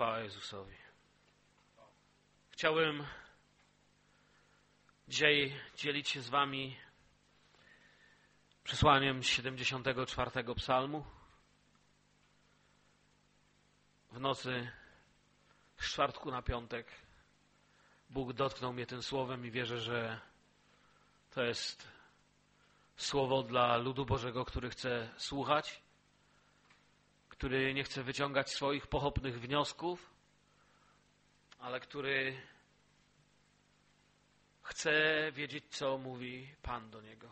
Chwała Jezusowi. Chciałbym dzisiaj dzielić się z Wami przesłaniem 74 psalmu. W nocy z czwartku na piątek Bóg dotknął mnie tym słowem i wierzę, że to jest słowo dla ludu Bożego, który chce słuchać który nie chce wyciągać swoich pochopnych wniosków, ale który chce wiedzieć, co mówi Pan do niego.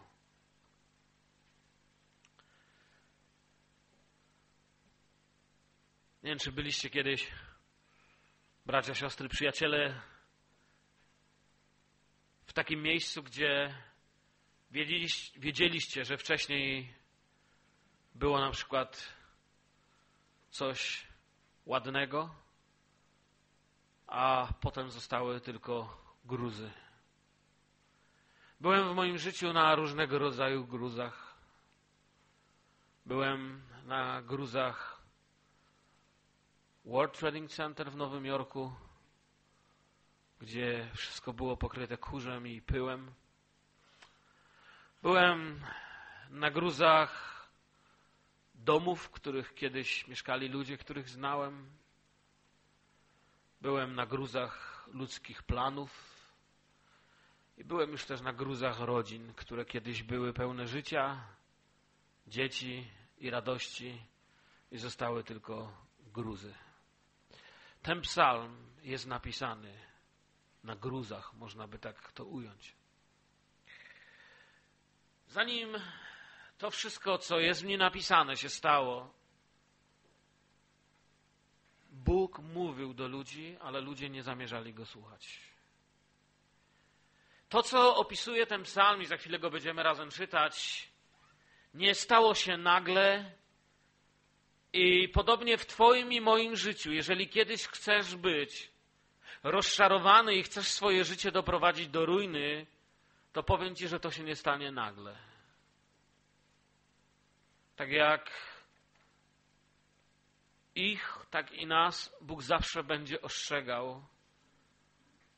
Nie wiem, czy byliście kiedyś, bracia, siostry, przyjaciele, w takim miejscu, gdzie wiedzieliście, że wcześniej było na przykład coś ładnego, a potem zostały tylko gruzy. Byłem w moim życiu na różnego rodzaju gruzach. Byłem na gruzach World Trading Center w Nowym Jorku, gdzie wszystko było pokryte kurzem i pyłem. Byłem na gruzach domów, w których kiedyś mieszkali ludzie, których znałem. Byłem na gruzach ludzkich planów i byłem już też na gruzach rodzin, które kiedyś były pełne życia, dzieci i radości i zostały tylko gruzy. Ten psalm jest napisany na gruzach, można by tak to ująć. Zanim to wszystko, co jest w nim napisane, się stało. Bóg mówił do ludzi, ale ludzie nie zamierzali go słuchać. To, co opisuje ten psalm, i za chwilę go będziemy razem czytać, nie stało się nagle. I podobnie w Twoim i moim życiu, jeżeli kiedyś chcesz być rozczarowany i chcesz swoje życie doprowadzić do ruiny, to powiem Ci, że to się nie stanie nagle. Tak jak ich, tak i nas Bóg zawsze będzie ostrzegał.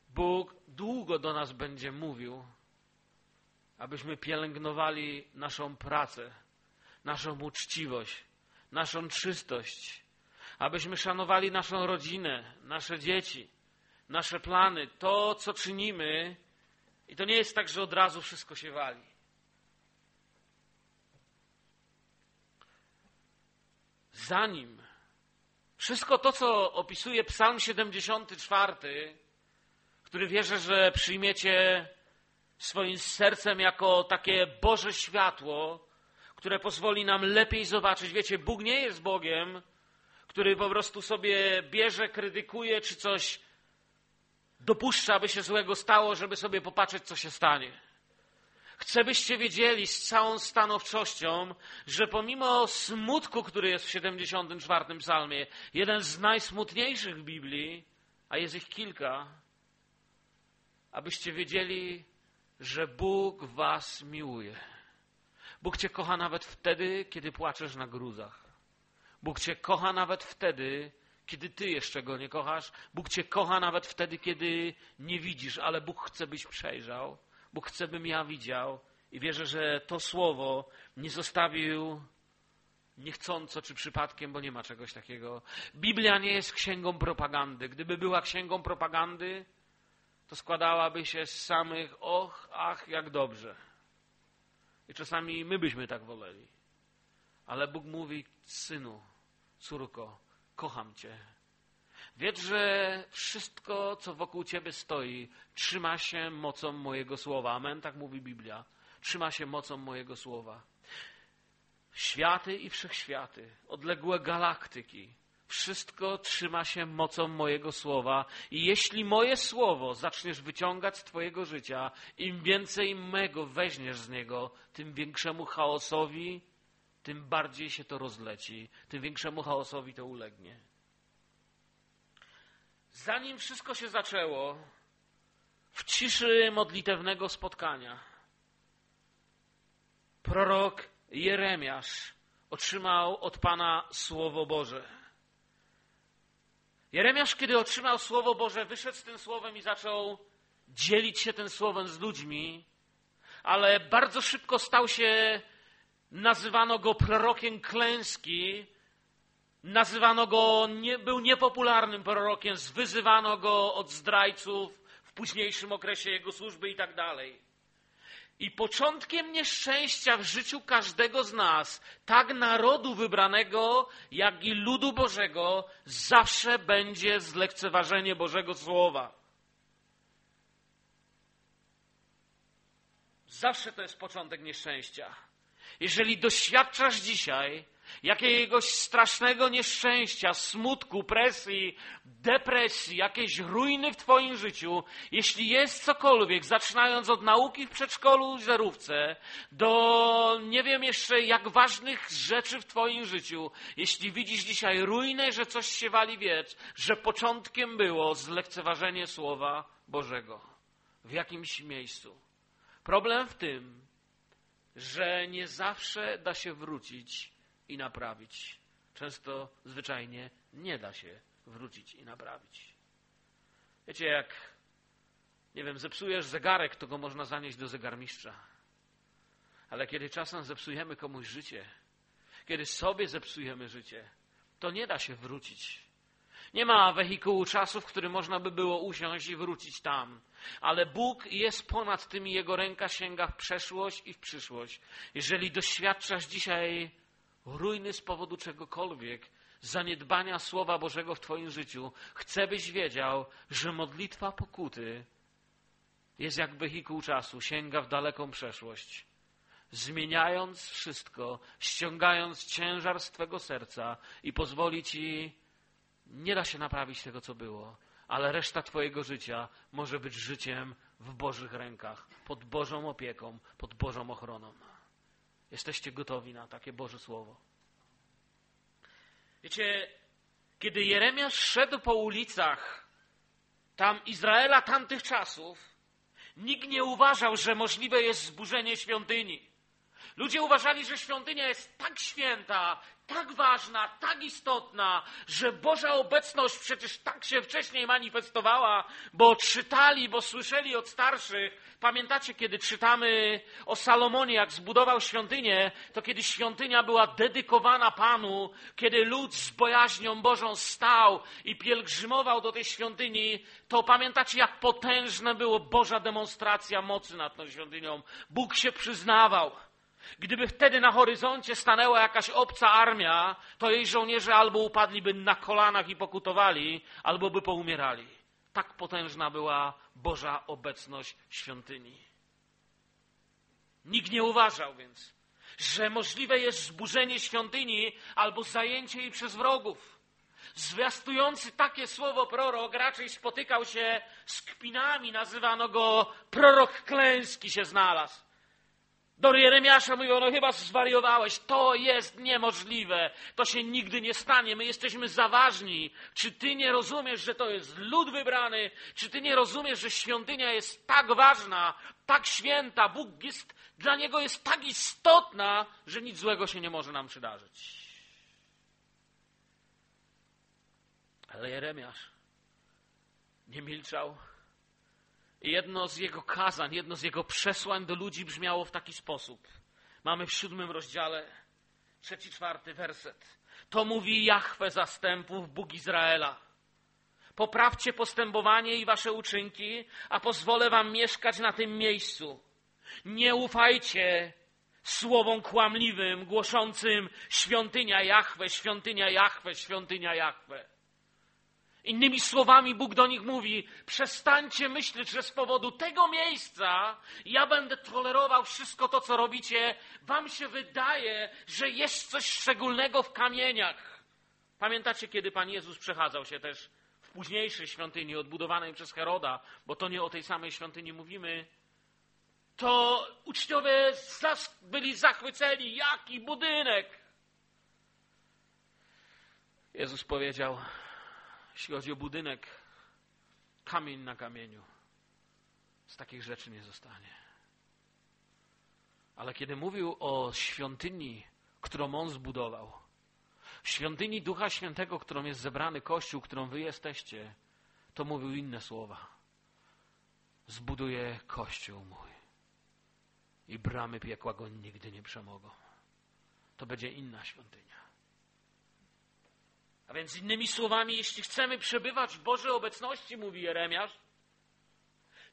Bóg długo do nas będzie mówił, abyśmy pielęgnowali naszą pracę, naszą uczciwość, naszą czystość, abyśmy szanowali naszą rodzinę, nasze dzieci, nasze plany, to, co czynimy. I to nie jest tak, że od razu wszystko się wali. Zanim wszystko to, co opisuje Psalm 74, który wierzę, że przyjmiecie swoim sercem jako takie Boże światło, które pozwoli nam lepiej zobaczyć. Wiecie, Bóg nie jest Bogiem, który po prostu sobie bierze, krytykuje, czy coś dopuszcza, aby się złego stało, żeby sobie popatrzeć, co się stanie. Chcę, byście wiedzieli z całą stanowczością, że pomimo smutku, który jest w 74 psalmie, jeden z najsmutniejszych w Biblii, a jest ich kilka, abyście wiedzieli, że Bóg was miłuje. Bóg cię kocha nawet wtedy, kiedy płaczesz na gruzach. Bóg cię kocha nawet wtedy, kiedy ty jeszcze go nie kochasz. Bóg cię kocha nawet wtedy, kiedy nie widzisz, ale Bóg chce, byś przejrzał. Bóg chce, bym ja widział i wierzę, że to słowo nie zostawił niechcąco czy przypadkiem, bo nie ma czegoś takiego. Biblia nie jest księgą propagandy. Gdyby była księgą propagandy, to składałaby się z samych och, ach, jak dobrze. I czasami my byśmy tak woleli. Ale Bóg mówi, synu, córko, kocham cię. Wiedz, że wszystko, co wokół ciebie stoi, trzyma się mocą mojego słowa. Amen, tak mówi Biblia. Trzyma się mocą mojego słowa. Światy i wszechświaty, odległe galaktyki, wszystko trzyma się mocą mojego słowa. I jeśli moje słowo zaczniesz wyciągać z Twojego życia, im więcej mego weźmiesz z niego, tym większemu chaosowi, tym bardziej się to rozleci, tym większemu chaosowi to ulegnie. Zanim wszystko się zaczęło, w ciszy modlitewnego spotkania, prorok Jeremiasz otrzymał od Pana Słowo Boże. Jeremiasz, kiedy otrzymał Słowo Boże, wyszedł z tym Słowem i zaczął dzielić się tym Słowem z ludźmi, ale bardzo szybko stał się, nazywano go prorokiem klęski, nazywano go, nie, był niepopularnym prorokiem, zwyzywano go od zdrajców w późniejszym okresie jego służby i tak dalej. I początkiem nieszczęścia w życiu każdego z nas, tak narodu wybranego, jak i ludu Bożego, zawsze będzie zlekceważenie Bożego Słowa. Zawsze to jest początek nieszczęścia. Jeżeli doświadczasz dzisiaj jakiegoś strasznego nieszczęścia, smutku, presji, depresji, jakiejś ruiny w Twoim życiu, jeśli jest cokolwiek, zaczynając od nauki w przedszkolu zerówce, do nie wiem jeszcze jak ważnych rzeczy w Twoim życiu, jeśli widzisz dzisiaj ruinę, że coś się wali wiec, że początkiem było zlekceważenie Słowa Bożego w jakimś miejscu. Problem w tym, że nie zawsze da się wrócić i naprawić. Często, zwyczajnie nie da się wrócić i naprawić. Wiecie, jak, nie wiem, zepsujesz zegarek, to go można zanieść do zegarmistrza. Ale kiedy czasem zepsujemy komuś życie, kiedy sobie zepsujemy życie, to nie da się wrócić. Nie ma wehikułu czasu, w którym można by było usiąść i wrócić tam. Ale Bóg jest ponad tym i Jego ręka sięga w przeszłość i w przyszłość. Jeżeli doświadczasz dzisiaj ruiny z powodu czegokolwiek, zaniedbania Słowa Bożego w Twoim życiu, chcę, byś wiedział, że modlitwa pokuty jest jak wehikuł czasu, sięga w daleką przeszłość. Zmieniając wszystko, ściągając ciężar z Twego serca i pozwoli Ci, nie da się naprawić tego, co było, ale reszta Twojego życia może być życiem w Bożych rękach, pod Bożą opieką, pod Bożą ochroną. Jesteście gotowi na takie Boże Słowo. Wiecie, kiedy Jeremiasz szedł po ulicach tam Izraela tamtych czasów, nikt nie uważał, że możliwe jest zburzenie świątyni. Ludzie uważali, że świątynia jest tak święta, tak ważna, tak istotna, że Boża obecność przecież tak się wcześniej manifestowała, bo czytali, bo słyszeli od starszych. Pamiętacie, kiedy czytamy o Salomonie, jak zbudował świątynię, to kiedy świątynia była dedykowana Panu, kiedy lud z bojaźnią Bożą stał i pielgrzymował do tej świątyni, to pamiętacie, jak potężna była Boża demonstracja mocy nad tą świątynią. Bóg się przyznawał. Gdyby wtedy na horyzoncie stanęła jakaś obca armia, to jej żołnierze albo upadliby na kolanach i pokutowali, albo by poumierali. Tak potężna była Boża obecność świątyni. Nikt nie uważał więc, że możliwe jest zburzenie świątyni albo zajęcie jej przez wrogów. Zwiastujący takie słowo prorok raczej spotykał się z kpinami, nazywano go prorok klęski się znalazł. Do Jeremiasza mówią, no chyba zwariowałeś, to jest niemożliwe, to się nigdy nie stanie, my jesteśmy zaważni. Czy ty nie rozumiesz, że to jest lud wybrany? Czy ty nie rozumiesz, że świątynia jest tak ważna, tak święta, Bóg jest, dla Niego jest tak istotna, że nic złego się nie może nam przydarzyć. Ale Jeremiasz nie milczał, jedno z jego kazań, jedno z jego przesłań do ludzi brzmiało w taki sposób. Mamy w siódmym rozdziale, trzeci, czwarty werset. To mówi Jahwe zastępów, Bóg Izraela. Poprawcie postępowanie i wasze uczynki, a pozwolę wam mieszkać na tym miejscu. Nie ufajcie słowom kłamliwym, głoszącym świątynia Jahwe, świątynia Jahwe, świątynia Jahwe. Innymi słowami, Bóg do nich mówi: przestańcie myśleć, że z powodu tego miejsca ja będę tolerował wszystko to, co robicie. Wam się wydaje, że jest coś szczególnego w kamieniach. Pamiętacie, kiedy Pan Jezus przechadzał się też w późniejszej świątyni odbudowanej przez Heroda, bo to nie o tej samej świątyni mówimy. To uczniowie byli zachwyceni, jaki budynek. Jezus powiedział: jeśli chodzi o budynek, kamień na kamieniu. Z takich rzeczy nie zostanie. Ale kiedy mówił o świątyni, którą on zbudował, świątyni Ducha Świętego, którą jest zebrany Kościół, którą wy jesteście, to mówił inne słowa. Zbuduję Kościół mój i bramy piekła go nigdy nie przemogą. To będzie inna świątynia. A więc innymi słowami, jeśli chcemy przebywać w Bożej obecności, mówi Jeremiasz,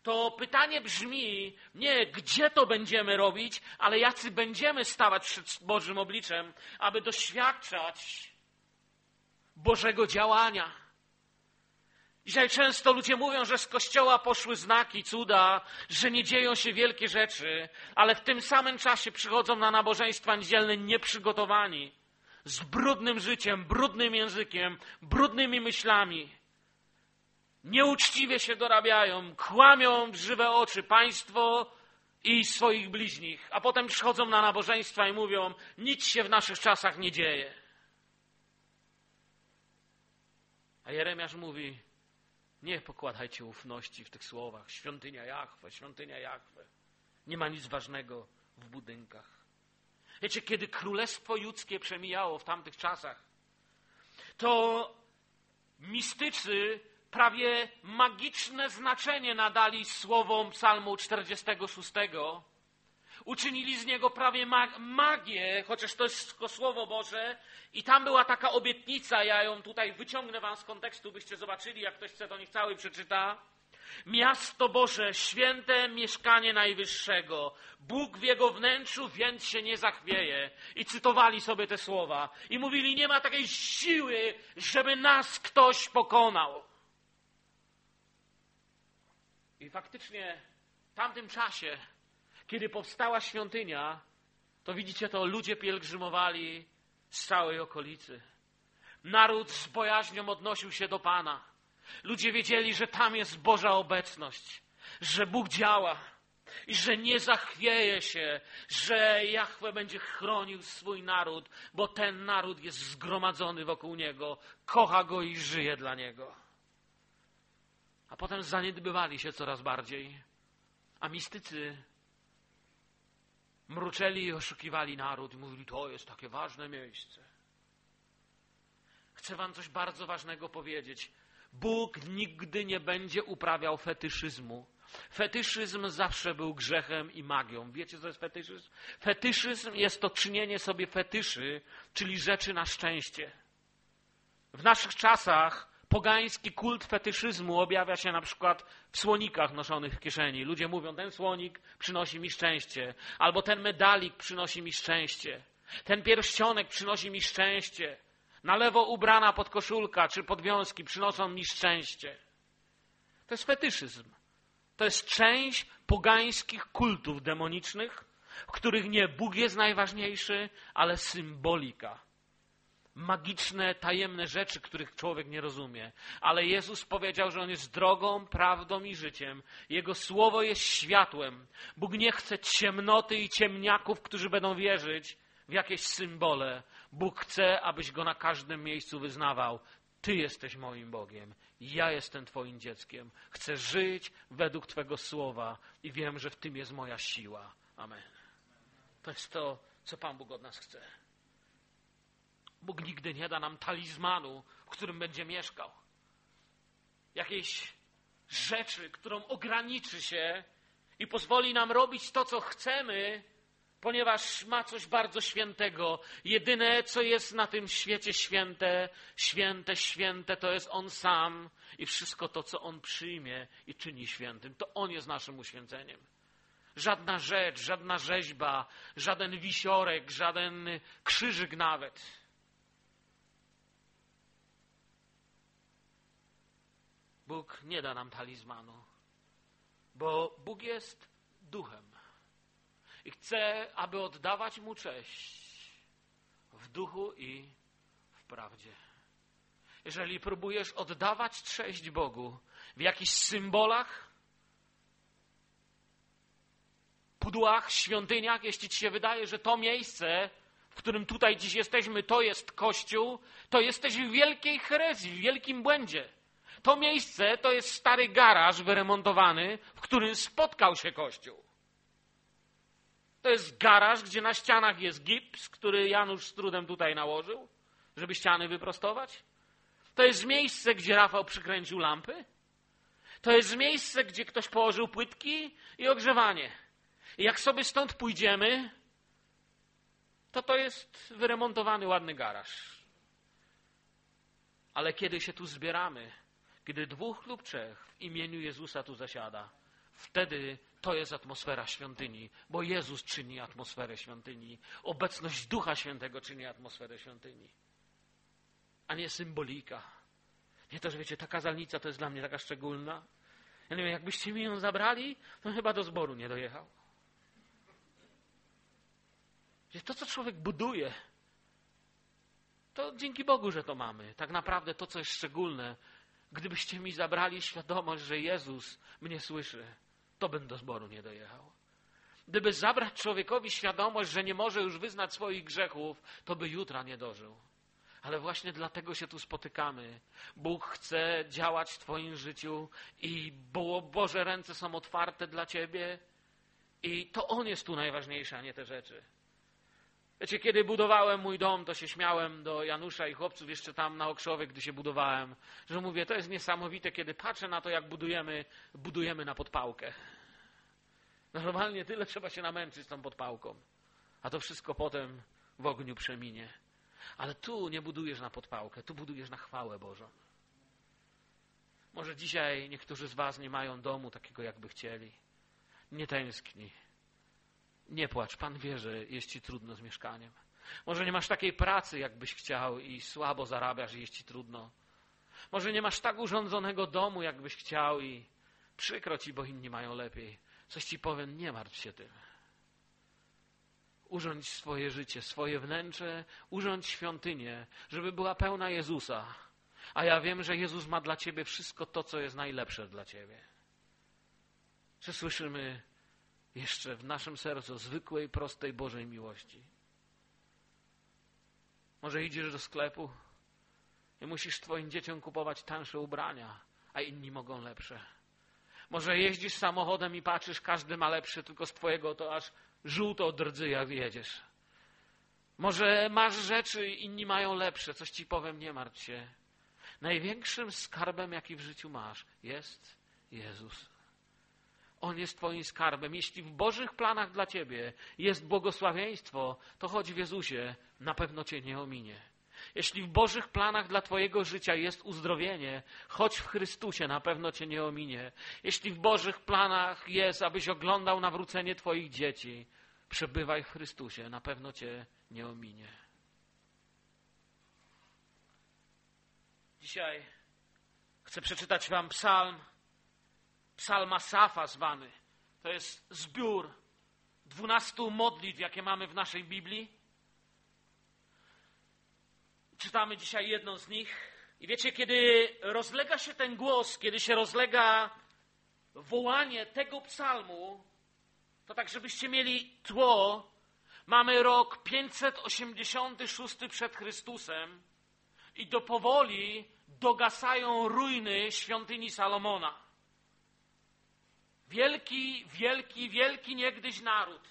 to pytanie brzmi nie, gdzie to będziemy robić, ale jacy będziemy stawać przed Bożym obliczem, aby doświadczać Bożego działania. Dzisiaj często ludzie mówią, że z kościoła poszły znaki, cuda, że nie dzieją się wielkie rzeczy, ale w tym samym czasie przychodzą na nabożeństwa niedzielne nieprzygotowani, z brudnym życiem, brudnym językiem, brudnymi myślami nieuczciwie się dorabiają, kłamią w żywe oczy państwo i swoich bliźnich, a potem przychodzą na nabożeństwa i mówią: Nic się w naszych czasach nie dzieje. A Jeremiasz mówi: Nie pokładajcie ufności w tych słowach. Świątynia Jachwę, świątynia Jachwę. Nie ma nic ważnego w budynkach. Wiecie, kiedy królestwo judzkie przemijało w tamtych czasach, to mistycy prawie magiczne znaczenie nadali słowom Psalmu 46. Uczynili z niego prawie magię, chociaż to jest tylko Słowo Boże. I tam była taka obietnica, ja ją tutaj wyciągnę wam z kontekstu, byście zobaczyli, jak ktoś chce, to niech cały przeczyta. Miasto Boże, święte mieszkanie Najwyższego. Bóg w jego wnętrzu, więc się nie zachwieje. I cytowali sobie te słowa. I mówili, nie ma takiej siły, żeby nas ktoś pokonał. I faktycznie w tamtym czasie, kiedy powstała świątynia, to widzicie to, ludzie pielgrzymowali z całej okolicy. Naród z bojaźnią odnosił się do Pana. Ludzie wiedzieli, że tam jest Boża obecność, że Bóg działa i że nie zachwieje się, że Jahwe będzie chronił swój naród, bo ten naród jest zgromadzony wokół Niego, kocha Go i żyje dla Niego. A potem zaniedbywali się coraz bardziej, a mistycy mruczeli i oszukiwali naród i mówili, to jest takie ważne miejsce. Chcę wam coś bardzo ważnego powiedzieć. Bóg nigdy nie będzie uprawiał fetyszyzmu. Fetyszyzm zawsze był grzechem i magią. Wiecie, co jest fetyszyzm? Fetyszyzm jest to czynienie sobie fetyszy, czyli rzeczy na szczęście. W naszych czasach Pogański kult fetyszyzmu objawia się na przykład w słonikach noszonych w kieszeni. Ludzie mówią, ten słonik przynosi mi szczęście, albo ten medalik przynosi mi szczęście, ten pierścionek przynosi mi szczęście, na lewo ubrana podkoszulka czy podwiązki przynoszą mi szczęście. To jest fetyszyzm. To jest część pogańskich kultów demonicznych, w których nie Bóg jest najważniejszy, ale symbolika magiczne, tajemne rzeczy, których człowiek nie rozumie. Ale Jezus powiedział, że On jest drogą, prawdą i życiem. Jego słowo jest światłem. Bóg nie chce ciemnoty i ciemniaków, którzy będą wierzyć w jakieś symbole. Bóg chce, abyś go na każdym miejscu wyznawał. Ty jesteś moim Bogiem. Ja jestem Twoim dzieckiem. Chcę żyć według Twego słowa i wiem, że w tym jest moja siła. Amen. To jest to, co Pan Bóg od nas chce. Bóg nigdy nie da nam talizmanu, w którym będzie mieszkał. Jakiejś rzeczy, którą ograniczy się i pozwoli nam robić to, co chcemy, ponieważ ma coś bardzo świętego. Jedyne, co jest na tym świecie święte, święte, święte, to jest On sam i wszystko to, co On przyjmie i czyni świętym, to On jest naszym uświęceniem. Żadna rzecz, żadna rzeźba, żaden wisiorek, żaden krzyżyk nawet Bóg nie da nam talizmanu, bo Bóg jest duchem i chce, aby oddawać Mu cześć w duchu i w prawdzie. Jeżeli próbujesz oddawać cześć Bogu w jakichś symbolach, pudłach, świątyniach, jeśli ci się wydaje, że to miejsce, w którym tutaj dziś jesteśmy, to jest Kościół, to jesteś w wielkiej herezji, w wielkim błędzie. To miejsce to jest stary garaż wyremontowany, w którym spotkał się Kościół. To jest garaż, gdzie na ścianach jest gips, który Janusz z trudem tutaj nałożył. żeby ściany wyprostować? To jest miejsce, gdzie Rafał przykręcił lampy? To jest miejsce, gdzie ktoś położył płytki i ogrzewanie. I jak sobie stąd pójdziemy, to to jest wyremontowany, ładny garaż. Ale kiedy się tu zbieramy, kiedy dwóch lub trzech w imieniu Jezusa tu zasiada, wtedy to jest atmosfera świątyni, bo Jezus czyni atmosferę świątyni. Obecność Ducha Świętego czyni atmosferę świątyni, a nie symbolika. Nie to, że wiecie, ta kazalnica to jest dla mnie taka szczególna. Ja nie wiem, jakbyście mi ją zabrali, to chyba do zboru nie dojechał. To, co człowiek buduje, to dzięki Bogu, że to mamy. Tak naprawdę to, co jest szczególne, gdybyście mi zabrali świadomość, że Jezus mnie słyszy, to bym do zboru nie dojechał. Gdyby zabrać człowiekowi świadomość, że nie może już wyznać swoich grzechów, to by jutra nie dożył. Ale właśnie dlatego się tu spotykamy. Bóg chce działać w Twoim życiu i bo Boże ręce są otwarte dla Ciebie. I to On jest tu najważniejszy, a nie te rzeczy. Wiecie, kiedy budowałem mój dom, to się śmiałem do Janusza i chłopców jeszcze tam na Okrzowie, gdy się budowałem, że mówię, to jest niesamowite, kiedy patrzę na to, jak budujemy, budujemy na podpałkę. Normalnie tyle trzeba się namęczyć z tą podpałką, a to wszystko potem w ogniu przeminie. Ale tu nie budujesz na podpałkę, tu budujesz na chwałę Bożą. Może dzisiaj niektórzy z Was nie mają domu takiego, jakby chcieli. Nie tęskni. Nie płacz. Pan wie, że jest Ci trudno z mieszkaniem. Może nie masz takiej pracy, jakbyś chciał i słabo zarabiasz i jest Ci trudno. Może nie masz tak urządzonego domu, jakbyś chciał i przykro Ci, bo inni mają lepiej. Coś Ci powiem, nie martw się tym. Urządź swoje życie, swoje wnętrze, urządź świątynię, żeby była pełna Jezusa. A ja wiem, że Jezus ma dla Ciebie wszystko to, co jest najlepsze dla Ciebie. Czy słyszymy jeszcze w naszym sercu zwykłej, prostej Bożej miłości? Może idziesz do sklepu i musisz Twoim dzieciom kupować tańsze ubrania, a inni mogą lepsze. Może jeździsz samochodem i patrzysz, każdy ma lepsze, tylko z Twojego to aż żółto drdzy, jak jedziesz. Może masz rzeczy, inni mają lepsze. Coś ci powiem, nie martw się. Największym skarbem, jaki w życiu masz, jest Jezus. On jest Twoim skarbem. Jeśli w Bożych planach dla Ciebie jest błogosławieństwo, to chodź w Jezusie, na pewno Cię nie ominie. Jeśli w Bożych planach dla Twojego życia jest uzdrowienie, chodź w Chrystusie, na pewno Cię nie ominie. Jeśli w Bożych planach jest, abyś oglądał nawrócenie Twoich dzieci, przebywaj w Chrystusie, na pewno Cię nie ominie. Dzisiaj chcę przeczytać Wam psalm, psalm Asafa zwany. To jest zbiór dwunastu modlitw, jakie mamy w naszej Biblii. Czytamy dzisiaj jedną z nich. I wiecie, kiedy rozlega się ten głos, kiedy się rozlega wołanie tego psalmu, to tak, żebyście mieli tło, mamy rok 586 przed Chrystusem i do powoli dogasają ruiny świątyni Salomona. Wielki, wielki, wielki niegdyś naród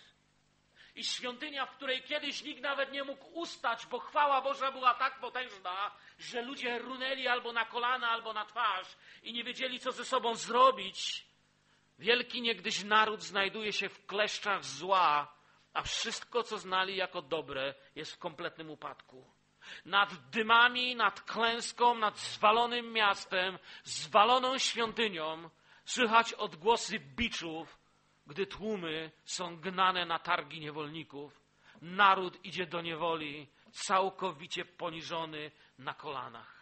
i świątynia, w której kiedyś nikt nawet nie mógł ustać, bo chwała Boża była tak potężna, że ludzie runęli albo na kolana, albo na twarz i nie wiedzieli, co ze sobą zrobić. Wielki niegdyś naród znajduje się w kleszczach zła, a wszystko, co znali jako dobre, jest w kompletnym upadku. Nad dymami, nad klęską, nad zwalonym miastem, zwaloną świątynią słychać odgłosy biczów, gdy tłumy są gnane na targi niewolników, naród idzie do niewoli, całkowicie poniżony na kolanach.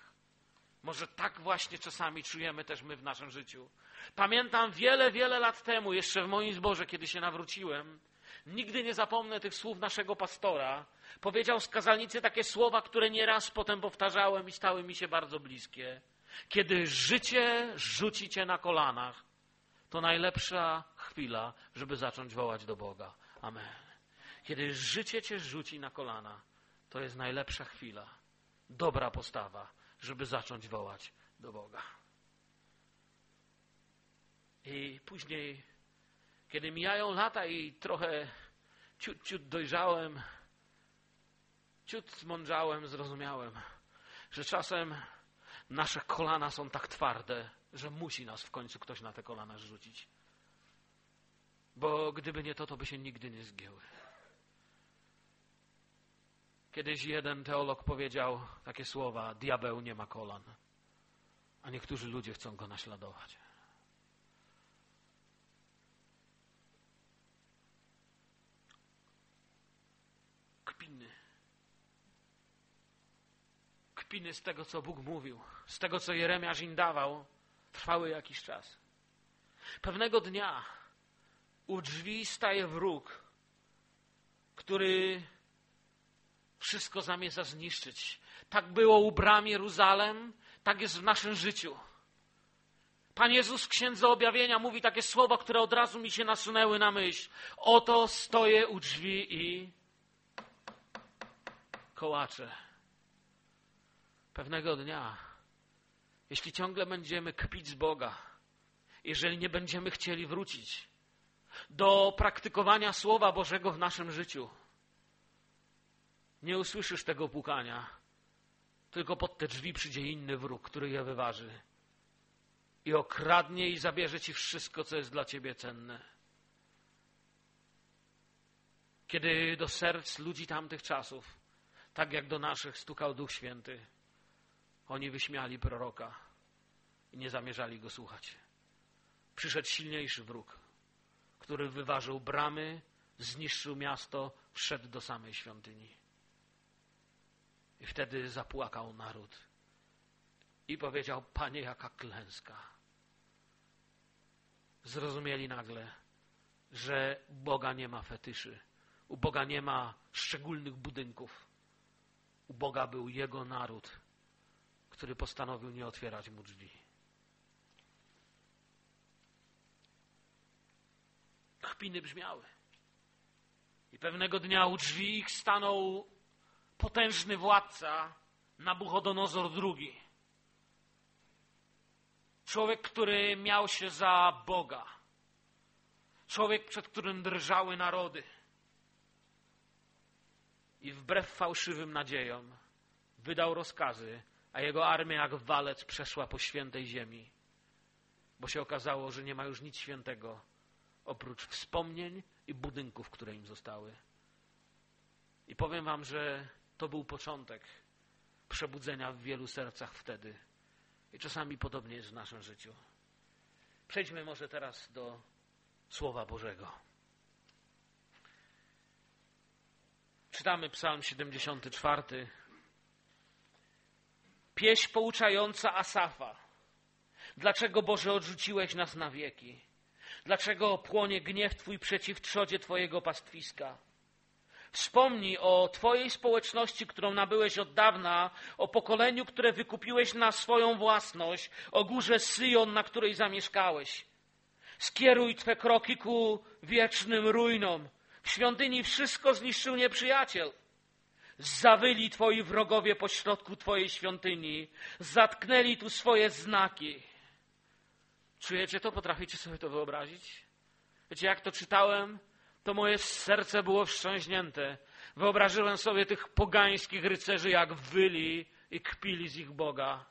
Może tak właśnie czasami czujemy też my w naszym życiu. Pamiętam wiele, wiele lat temu, jeszcze w moim zborze, kiedy się nawróciłem, nigdy nie zapomnę tych słów naszego pastora. Powiedział z kazalnicy takie słowa, które nieraz potem powtarzałem i stały mi się bardzo bliskie. Kiedy życie rzuci cię na kolanach, to najlepsza chwila, żeby zacząć wołać do Boga. Amen. Kiedy życie cię rzuci na kolana, to jest najlepsza chwila, dobra postawa, żeby zacząć wołać do Boga. I później, kiedy mijają lata i trochę ciut, ciut dojrzałem, ciut zmądrzałem, zrozumiałem, że czasem nasze kolana są tak twarde, że musi nas w końcu ktoś na te kolana rzucić. Bo gdyby nie to, to by się nigdy nie zgięły. Kiedyś jeden teolog powiedział takie słowa: Diabeł nie ma kolan, a niektórzy ludzie chcą go naśladować. Kpiny. Kpiny z tego, co Bóg mówił, z tego, co Jeremiasz im dawał, trwały jakiś czas. Pewnego dnia u drzwi staje wróg, który wszystko zamierza zniszczyć. Tak było u bram Jeruzalem, tak jest w naszym życiu. Pan Jezus w Księdze Objawienia mówi takie słowa, które od razu mi się nasunęły na myśl. Oto stoję u drzwi i kołaczę. Pewnego dnia, jeśli ciągle będziemy kpić z Boga, jeżeli nie będziemy chcieli wrócić do praktykowania Słowa Bożego w naszym życiu, nie usłyszysz tego pukania, tylko pod te drzwi przyjdzie inny wróg, który je wyważy i okradnie i zabierze ci wszystko, co jest dla ciebie cenne. Kiedy do serc ludzi tamtych czasów, tak jak do naszych, stukał Duch Święty, oni wyśmiali proroka i nie zamierzali go słuchać. Przyszedł silniejszy wróg, który wyważył bramy, zniszczył miasto, wszedł do samej świątyni. I wtedy zapłakał naród i powiedział: Panie, jaka klęska. Zrozumieli nagle, że Boga nie ma fetyszy, u Boga nie ma szczególnych budynków. U Boga był Jego naród, który postanowił nie otwierać mu drzwi. Chpiny brzmiały. I pewnego dnia u drzwi ich stanął potężny władca Nabuchodonozor II. Człowiek, który miał się za Boga. Człowiek, przed którym drżały narody. I wbrew fałszywym nadziejom wydał rozkazy, a jego armia jak walec przeszła po świętej ziemi. Bo się okazało, że nie ma już nic świętego oprócz wspomnień i budynków, które im zostały. I powiem wam, że to był początek przebudzenia w wielu sercach wtedy. I czasami podobnie jest w naszym życiu. Przejdźmy może teraz do Słowa Bożego. Czytamy Psalm 74. Pieśń pouczająca Asafa. Dlaczego Boże odrzuciłeś nas na wieki? Dlaczego płonie gniew Twój przeciw trzodzie Twojego pastwiska? Wspomnij o Twojej społeczności, którą nabyłeś od dawna, o pokoleniu, które wykupiłeś na swoją własność, o górze Syjon, na której zamieszkałeś. Skieruj Twe kroki ku wiecznym ruinom. W świątyni wszystko zniszczył nieprzyjaciel. Zawyli Twoi wrogowie pośrodku Twojej świątyni. Zatknęli tu swoje znaki. Czujecie to? Potraficie sobie to wyobrazić? Wiecie, jak to czytałem? to moje serce było wstrząśnięte. Wyobrażyłem sobie tych pogańskich rycerzy, jak wyli i kpili z ich Boga.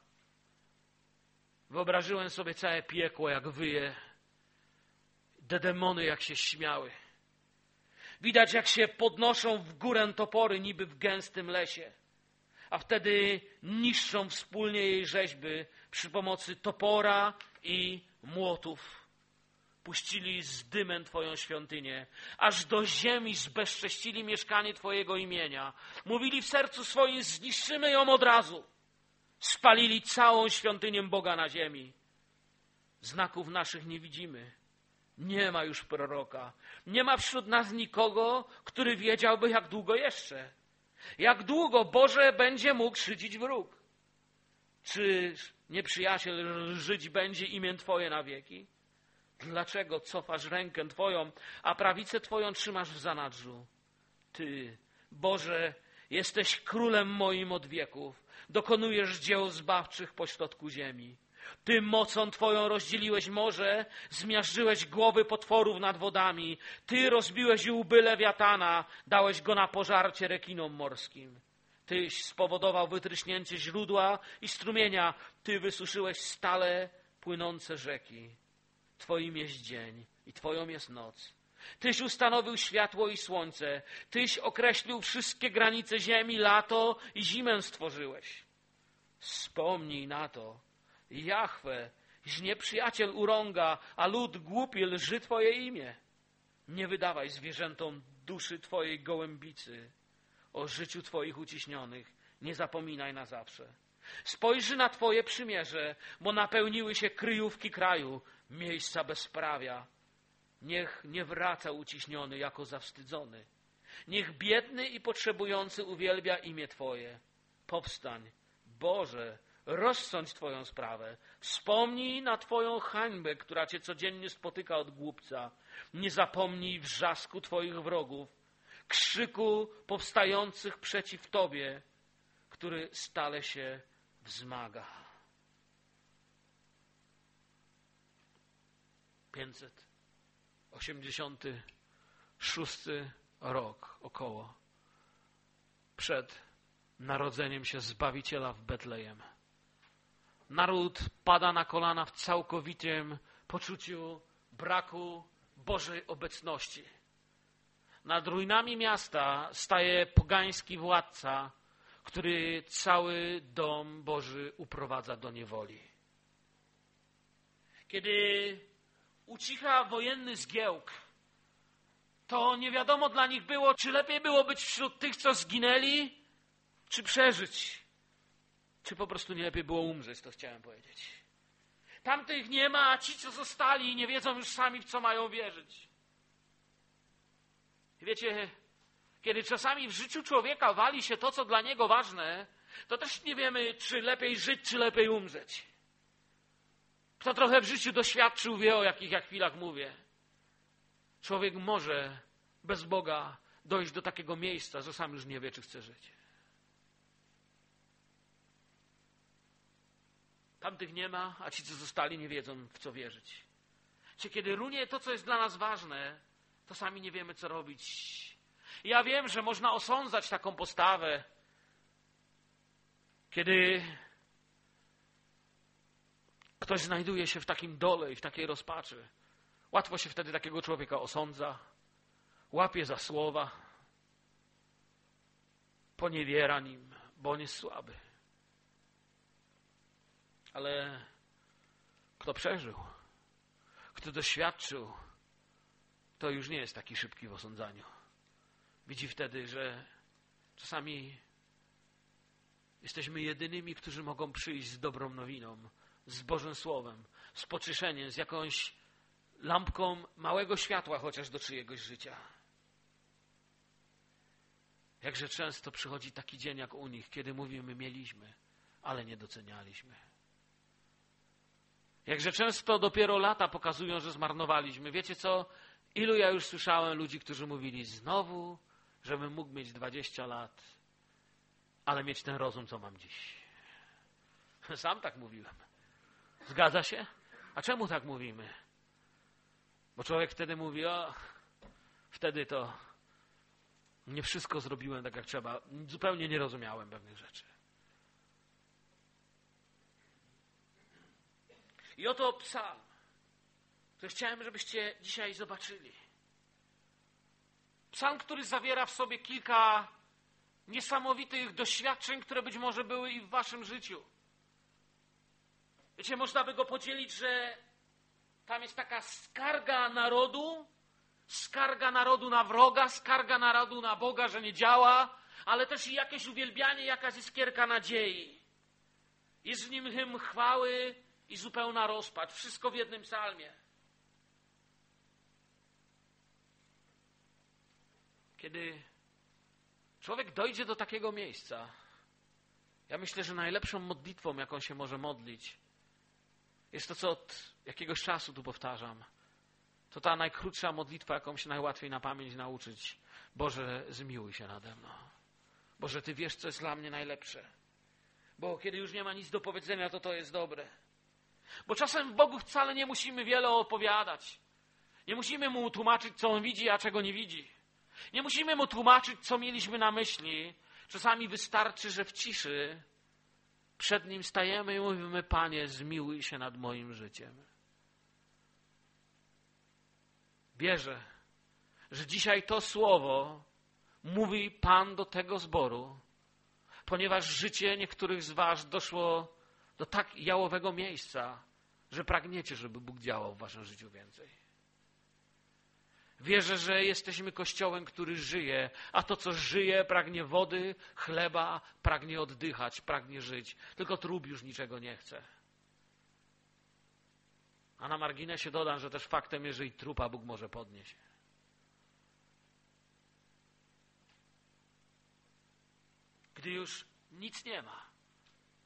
Wyobrażyłem sobie całe piekło, jak wyje. Te demony, jak się śmiały. Widać, jak się podnoszą w górę topory, niby w gęstym lesie. A wtedy niszczą wspólnie jej rzeźby przy pomocy topora i młotów puścili z dymem Twoją świątynię, aż do ziemi zbezcześcili mieszkanie Twojego imienia. Mówili w sercu swoim, zniszczymy ją od razu. Spalili całą świątynię Boga na ziemi. Znaków naszych nie widzimy. Nie ma już proroka. Nie ma wśród nas nikogo, który wiedziałby, jak długo jeszcze. Jak długo będzie mógł szydzić wróg? Czy nieprzyjaciel żyć będzie imię Twoje na wieki? Dlaczego cofasz rękę Twoją, a prawicę Twoją trzymasz w zanadrzu? Ty, Boże, jesteś królem moim od wieków. Dokonujesz dzieł zbawczych pośrodku ziemi. Ty mocą Twoją rozdzieliłeś morze, zmiażdżyłeś głowy potworów nad wodami. Ty rozbiłeś łby lewiatana, dałeś go na pożarcie rekinom morskim. Tyś spowodował wytryśnięcie źródła i strumienia. Ty wysuszyłeś stale płynące rzeki. Twoim jest dzień i Twoją jest noc. Tyś ustanowił światło i słońce. Tyś określił wszystkie granice ziemi, lato i zimę stworzyłeś. Wspomnij na to. Jahwe, iż nieprzyjaciel urąga, a lud głupi lży Twoje imię. Nie wydawaj zwierzętom duszy Twojej gołębicy. O życiu Twoich uciśnionych nie zapominaj na zawsze. Spojrzy na Twoje przymierze, bo napełniły się kryjówki kraju, miejsca bezprawia. Niech nie wraca uciśniony jako zawstydzony. Niech biedny i potrzebujący uwielbia imię Twoje. Powstań, Boże, rozsądź Twoją sprawę. Wspomnij na Twoją hańbę, która Cię codziennie spotyka od głupca. Nie zapomnij wrzasku Twoich wrogów, krzyku powstających przeciw Tobie, który stale się wzmaga. 586 rok około przed narodzeniem się Zbawiciela w Betlejem. Naród pada na kolana w całkowitym poczuciu braku Bożej obecności. Nad ruinami miasta staje pogański władca, który cały dom Boży uprowadza do niewoli. Kiedy ucicha wojenny zgiełk, to nie wiadomo dla nich było, czy lepiej było być wśród tych, co zginęli, czy przeżyć. Czy po prostu nie lepiej było umrzeć, to chciałem powiedzieć. Tamtych nie ma, a ci, co zostali, nie wiedzą już sami, w co mają wierzyć. Wiecie, kiedy czasami w życiu człowieka wali się to, co dla niego ważne, to też nie wiemy, czy lepiej żyć, czy lepiej umrzeć. Kto trochę w życiu doświadczył, wie o jakich ja chwilach mówię. Człowiek może bez Boga dojść do takiego miejsca, że sam już nie wie, czy chce żyć. Tamtych nie ma, a ci, co zostali, nie wiedzą, w co wierzyć. Czy kiedy runie to, co jest dla nas ważne, to sami nie wiemy, co robić. Ja wiem, że można osądzać taką postawę, kiedy ktoś znajduje się w takim dole i w takiej rozpaczy. Łatwo się wtedy takiego człowieka osądza, łapie za słowa, poniewiera nim, bo on jest słaby. Ale kto przeżył, kto doświadczył, to już nie jest taki szybki w osądzaniu. Widzi wtedy, że czasami jesteśmy jedynymi, którzy mogą przyjść z dobrą nowiną, z Bożym Słowem, z pocieszeniem, z jakąś lampką małego światła chociaż do czyjegoś życia. Jakże często przychodzi taki dzień jak u nich, kiedy mówimy mieliśmy, ale nie docenialiśmy. Jakże często dopiero lata pokazują, że zmarnowaliśmy. Wiecie co? Ilu ja już słyszałem ludzi, którzy mówili znowu, żebym mógł mieć 20 lat, ale mieć ten rozum, co mam dziś. Sam tak mówiłem. Zgadza się? A czemu tak mówimy? Bo człowiek wtedy mówi, o, wtedy to nie wszystko zrobiłem tak jak trzeba. Zupełnie nie rozumiałem pewnych rzeczy. I oto psalm, który chciałem, żebyście dzisiaj zobaczyli. Psalm, który zawiera w sobie kilka niesamowitych doświadczeń, które być może były i w waszym życiu. Wiecie, można by go podzielić, że tam jest taka skarga narodu, skarga narodu na wroga, skarga narodu na Boga, że nie działa, ale też i jakieś uwielbianie, jakaś iskierka nadziei. Jest w nim hymn chwały i zupełna rozpacz. Wszystko w jednym psalmie. Kiedy człowiek dojdzie do takiego miejsca, ja myślę, że najlepszą modlitwą, jaką się może modlić, jest to, co od jakiegoś czasu tu powtarzam. To ta najkrótsza modlitwa, jaką się najłatwiej na pamięć nauczyć. Boże, zmiłuj się nade mną. Boże, Ty wiesz, co jest dla mnie najlepsze. Bo kiedy już nie ma nic do powiedzenia, to to jest dobre. Bo czasem Bogu wcale nie musimy wiele opowiadać. Nie musimy Mu tłumaczyć, co On widzi, a czego nie widzi. Nie musimy Mu tłumaczyć, co mieliśmy na myśli, Czasami wystarczy, że w ciszy przed Nim stajemy i mówimy: Panie, zmiłuj się nad moim życiem. Wierzę, że dzisiaj to słowo mówi Pan do tego zboru, ponieważ życie niektórych z Was doszło do tak jałowego miejsca, że pragniecie, żeby Bóg działał w Waszym życiu więcej. Wierzę, że jesteśmy kościołem, który żyje, a to, co żyje, pragnie wody, chleba, pragnie oddychać, pragnie żyć. Tylko trup już niczego nie chce. A na marginesie dodam, że też faktem jest, że i trupa Bóg może podnieść. Gdy już nic nie ma,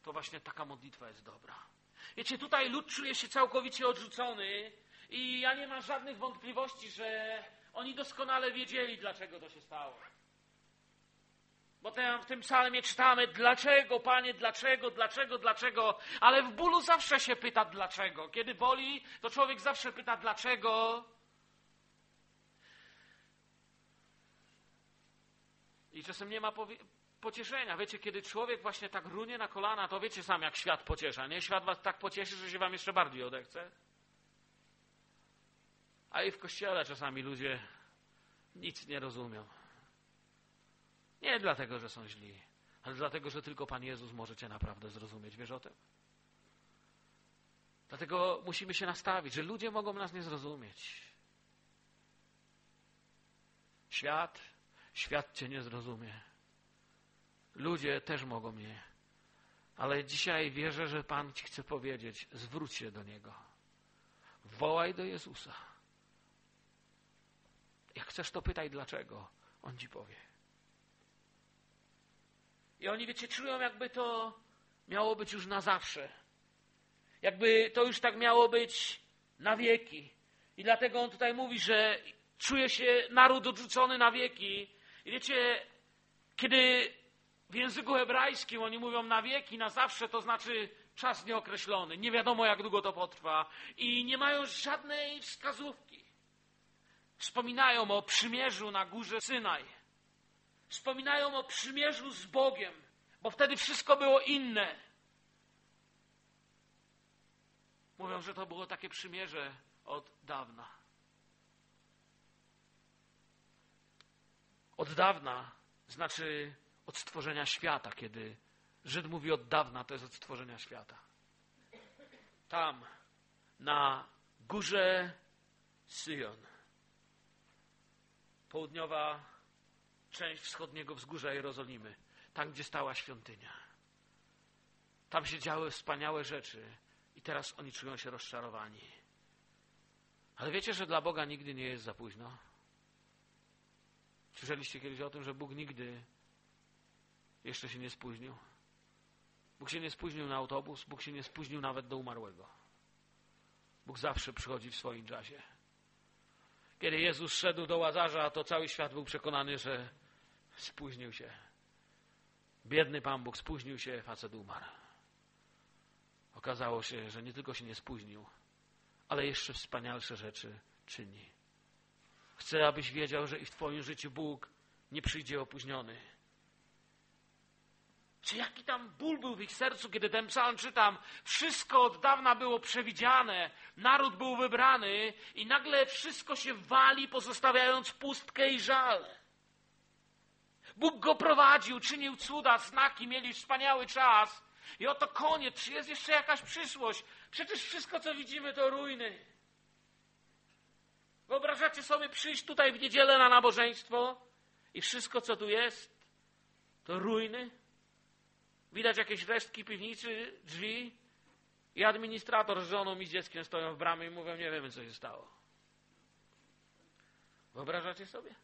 to właśnie taka modlitwa jest dobra. Wiecie, tutaj lud czuje się całkowicie odrzucony i ja nie mam żadnych wątpliwości, że oni doskonale wiedzieli, dlaczego to się stało. Bo w tym psalmie czytamy, dlaczego, Panie, dlaczego, dlaczego, dlaczego, ale w bólu zawsze się pyta, dlaczego. Kiedy boli, to człowiek zawsze pyta, dlaczego. I czasem nie ma pocieszenia. Wiecie, kiedy człowiek właśnie tak runie na kolana, to wiecie sam, jak świat pociesza, nie? Świat was tak pocieszy, że się wam jeszcze bardziej odechce. A i w kościele czasami ludzie nic nie rozumią. Nie dlatego, że są źli, ale dlatego, że tylko Pan Jezus może Cię naprawdę zrozumieć. Wiesz o tym? Dlatego musimy się nastawić, że ludzie mogą nas nie zrozumieć. Świat, świat Cię nie zrozumie. Ludzie też mogą mnie. Ale dzisiaj wierzę, że Pan Ci chce powiedzieć, zwróć się do Niego. Wołaj do Jezusa. Jak chcesz, to pytaj dlaczego. On Ci powie. I oni, wiecie, czują, jakby to miało być już na zawsze. Jakby to już tak miało być na wieki. I dlatego on tutaj mówi, że czuje się naród odrzucony na wieki. I wiecie, kiedy w języku hebrajskim oni mówią na wieki, na zawsze, to znaczy czas nieokreślony. Nie wiadomo, jak długo to potrwa. I nie mają żadnej wskazówki. Wspominają o przymierzu na górze Synaj. Wspominają o przymierzu z Bogiem, bo wtedy wszystko było inne. Mówią, że to było takie przymierze od dawna. Od dawna znaczy od stworzenia świata, kiedy Żyd mówi od dawna, to jest od stworzenia świata. Tam, na górze Syjon, południowa część wschodniego wzgórza Jerozolimy, tam, gdzie stała świątynia. Tam się działy wspaniałe rzeczy i teraz oni czują się rozczarowani. Ale wiecie, że dla Boga nigdy nie jest za późno? Słyszeliście kiedyś o tym, że Bóg nigdy jeszcze się nie spóźnił. Bóg się nie spóźnił na autobus, Bóg się nie spóźnił nawet do umarłego. Bóg zawsze przychodzi w swoim czasie. Kiedy Jezus szedł do Łazarza, to cały świat był przekonany, że spóźnił się. Biedny Pan Bóg spóźnił się, facet umarł. Okazało się, że nie tylko się nie spóźnił, ale jeszcze wspanialsze rzeczy czyni. Chcę, abyś wiedział, że i w Twoim życiu Bóg nie przyjdzie opóźniony. Czy jaki tam ból był w ich sercu, kiedy ten psalm czytam? Wszystko od dawna było przewidziane, naród był wybrany i nagle wszystko się wali, pozostawiając pustkę i żal. Bóg go prowadził, czynił cuda, znaki, mieli wspaniały czas. I oto koniec, czy jest jeszcze jakaś przyszłość? Przecież wszystko, co widzimy, to ruiny. Wyobrażacie sobie przyjść tutaj w niedzielę na nabożeństwo i wszystko, co tu jest, to ruiny? Widać jakieś resztki piwnicy, drzwi i administrator z żoną i z dzieckiem stoją w bramie i mówią, nie wiemy, co się stało. Wyobrażacie sobie?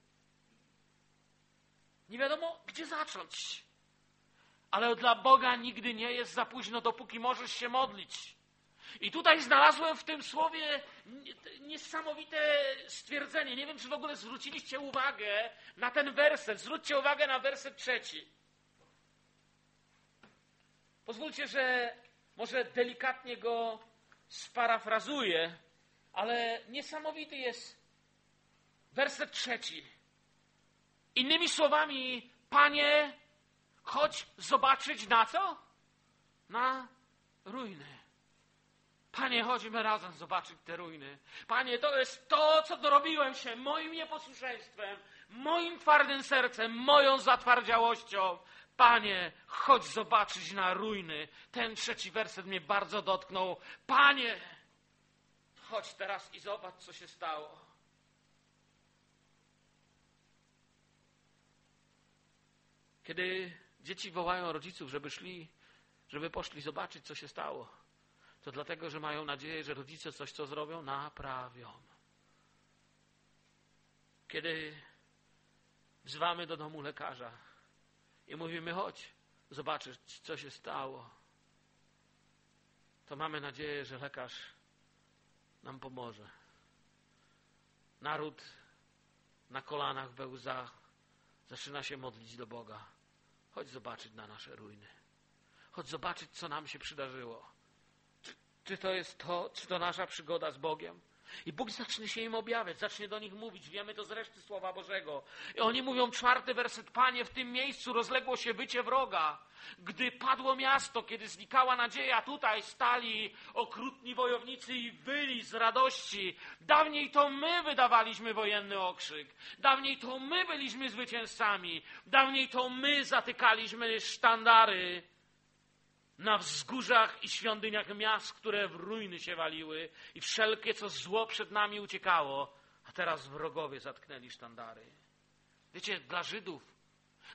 Nie wiadomo, gdzie zacząć. Ale dla Boga nigdy nie jest za późno, dopóki możesz się modlić. I tutaj znalazłem w tym słowie niesamowite stwierdzenie. Nie wiem, czy w ogóle zwróciliście uwagę na ten werset. Zwróćcie uwagę na werset trzeci. Pozwólcie, że może delikatnie go sparafrazuję, ale niesamowity jest werset trzeci. Innymi słowami, Panie, Chodź zobaczyć na co? Na ruiny. Panie, chodźmy razem zobaczyć te ruiny. Panie, to jest to, co dorobiłem się moim nieposłuszeństwem, moim twardym sercem, moją zatwardziałością. Panie, chodź zobaczyć na ruiny. Ten trzeci werset mnie bardzo dotknął. Panie, chodź teraz i zobacz, co się stało. Kiedy dzieci wołają rodziców, żeby szli, żeby poszli zobaczyć, co się stało, to dlatego, że mają nadzieję, że rodzice coś, co zrobią, naprawią. Kiedy wzywamy do domu lekarza i mówimy, chodź, zobaczyć, co się stało, to mamy nadzieję, że lekarz nam pomoże. Naród na kolanach we łzach zaczyna się modlić do Boga. Chodź zobaczyć na nasze ruiny. Chodź zobaczyć, co nam się przydarzyło. Czy, czy to jest to, czy to nasza przygoda z Bogiem? I Bóg zacznie się im objawiać, zacznie do nich mówić. Wiemy to z reszty Słowa Bożego. I oni mówią czwarty werset. Panie, w tym miejscu rozległo się wycie wroga. Gdy padło miasto, kiedy znikała nadzieja, tutaj stali okrutni wojownicy i wyli z radości. Dawniej to my wydawaliśmy wojenny okrzyk. Dawniej to my byliśmy zwycięzcami. Dawniej to my zatykaliśmy sztandary na wzgórzach i świątyniach miast, które w ruiny się waliły i wszelkie, co zło przed nami uciekało, a teraz wrogowie zatknęli sztandary. Wiecie, dla Żydów,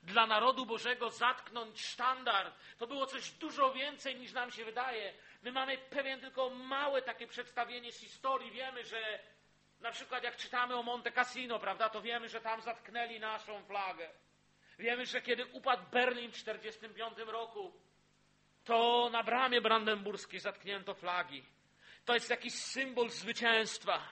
dla narodu Bożego zatknąć sztandar to było coś dużo więcej niż nam się wydaje. My mamy pewien tylko małe takie przedstawienie z historii. Wiemy, że na przykład jak czytamy o Monte Cassino, prawda, to wiemy, że tam zatknęli naszą flagę. Wiemy, że kiedy upadł Berlin w 1945 roku, to na bramie brandenburskiej zatknięto flagi. To jest jakiś symbol zwycięstwa.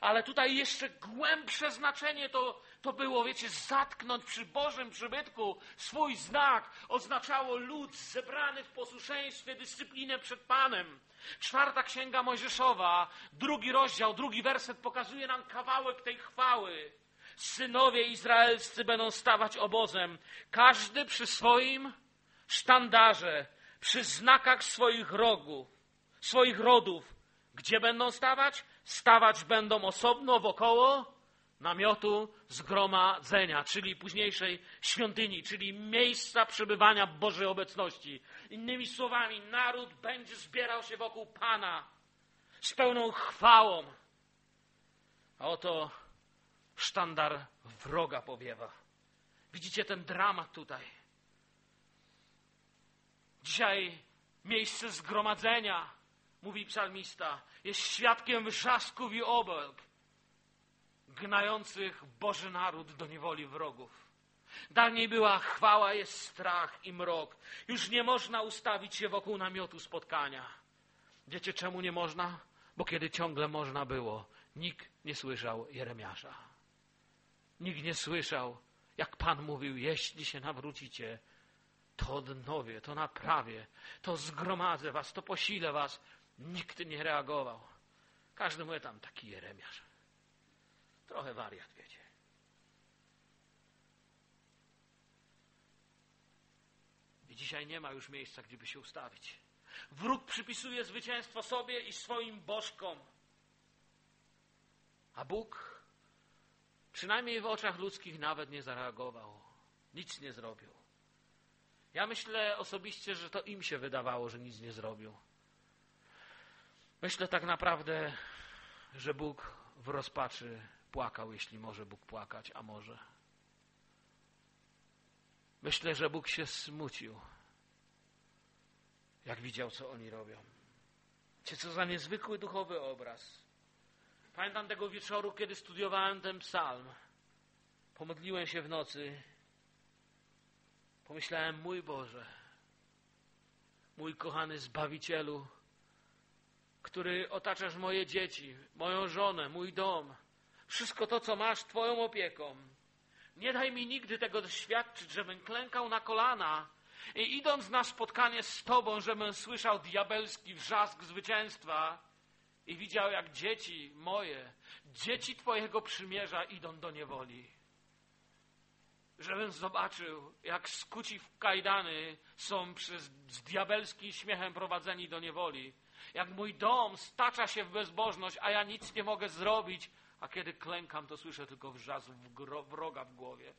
Ale tutaj jeszcze głębsze znaczenie to, to było, wiecie, zatknąć przy Bożym przybytku swój znak oznaczało lud zebrany w posłuszeństwie, dyscyplinę przed Panem. Czwarta księga Mojżeszowa, drugi rozdział, drugi werset pokazuje nam kawałek tej chwały. Synowie izraelscy będą stawać obozem, każdy przy swoim sztandarze, przy znakach swoich rogów, swoich rodów. Gdzie będą stawać? Stawać będą osobno wokoło namiotu zgromadzenia, czyli późniejszej świątyni, czyli miejsca przebywania Bożej obecności. Innymi słowami, naród będzie zbierał się wokół Pana z pełną chwałą. A oto sztandar wroga powiewa. Widzicie ten dramat tutaj. Dzisiaj miejsce zgromadzenia, mówi psalmista, jest świadkiem wrzasków i obelg gnających Boży naród do niewoli wrogów. Dawniej była chwała, jest strach i mrok. Już nie można ustawić się wokół namiotu spotkania. Wiecie czemu nie można? Bo kiedy ciągle można było, nikt nie słyszał Jeremiasza. Nikt nie słyszał, jak Pan mówił, jeśli się nawrócicie, to odnowię, to naprawię, to zgromadzę was, to posilę was. Nikt nie reagował. Każdy mówi tam taki Jeremiasz. Trochę wariat, wiecie. I dzisiaj nie ma już miejsca, gdzieby się ustawić. Wróg przypisuje zwycięstwo sobie i swoim bożkom. A Bóg przynajmniej w oczach ludzkich nawet nie zareagował. Nic nie zrobił. Ja myślę osobiście, że to im się wydawało, że nic nie zrobił. Myślę tak naprawdę, że Bóg w rozpaczy płakał, jeśli może Bóg płakać, a może. Myślę, że Bóg się smucił, jak widział, co oni robią. Cię co za niezwykły duchowy obraz. Pamiętam tego wieczoru, kiedy studiowałem ten psalm. Pomodliłem się w nocy Pomyślałem, mój Boże, mój kochany Zbawicielu, który otaczasz moje dzieci, moją żonę, mój dom, wszystko to, co masz Twoją opieką. Nie daj mi nigdy tego doświadczyć, żebym klękał na kolana i idąc na spotkanie z Tobą, żebym słyszał diabelski wrzask zwycięstwa i widział, jak dzieci moje, dzieci Twojego przymierza idą do niewoli. Żebym zobaczył, jak skuci w kajdany są przez, z diabelskim śmiechem prowadzeni do niewoli. Jak mój dom stacza się w bezbożność, a ja nic nie mogę zrobić, a kiedy klękam, to słyszę tylko wrzask wroga w głowie.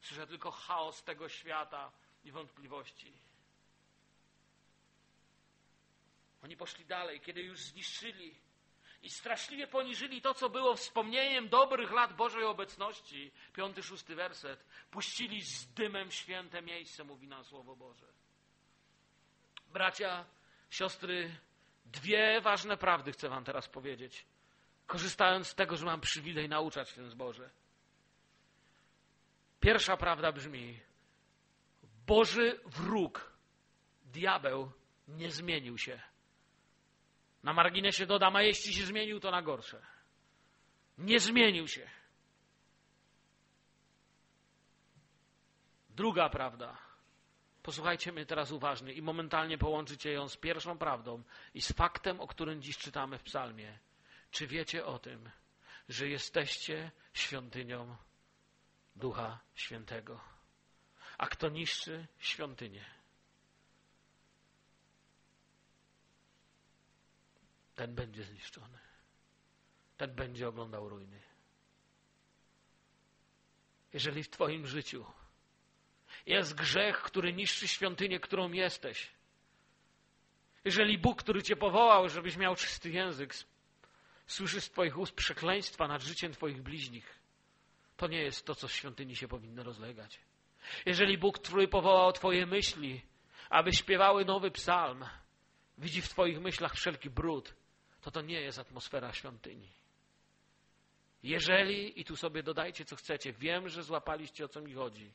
Słyszę tylko chaos tego świata i wątpliwości. Oni poszli dalej, kiedy już zniszczyli i straszliwie poniżyli to, co było wspomnieniem dobrych lat Bożej obecności. Piąty, szósty werset. Puścili z dymem święte miejsce, mówi nam Słowo Boże. Bracia, siostry, dwie ważne prawdy chcę wam teraz powiedzieć, korzystając z tego, że mam przywilej nauczać w tym zborze. Pierwsza prawda brzmi: Boży wróg, diabeł, nie zmienił się. Na marginesie dodam, a jeśli się zmienił, to na gorsze. Nie zmienił się. Druga prawda. Posłuchajcie mnie teraz uważnie i momentalnie połączycie ją z pierwszą prawdą i z faktem, o którym dziś czytamy w psalmie. Czy wiecie o tym, że jesteście świątynią Ducha Świętego? A kto niszczy świątynię? Ten będzie zniszczony. Ten będzie oglądał ruiny. Jeżeli w Twoim życiu jest grzech, który niszczy świątynię, którą jesteś, jeżeli Bóg, który Cię powołał, żebyś miał czysty język, słyszy z Twoich ust przekleństwa nad życiem Twoich bliźnich, to nie jest to, co w świątyni się powinno rozlegać. Jeżeli Bóg, który powołał Twoje myśli, aby śpiewały nowy psalm, widzi w Twoich myślach wszelki brud, to to nie jest atmosfera świątyni. Jeżeli, i tu sobie dodajcie co chcecie, wiem, że złapaliście o co mi chodzi.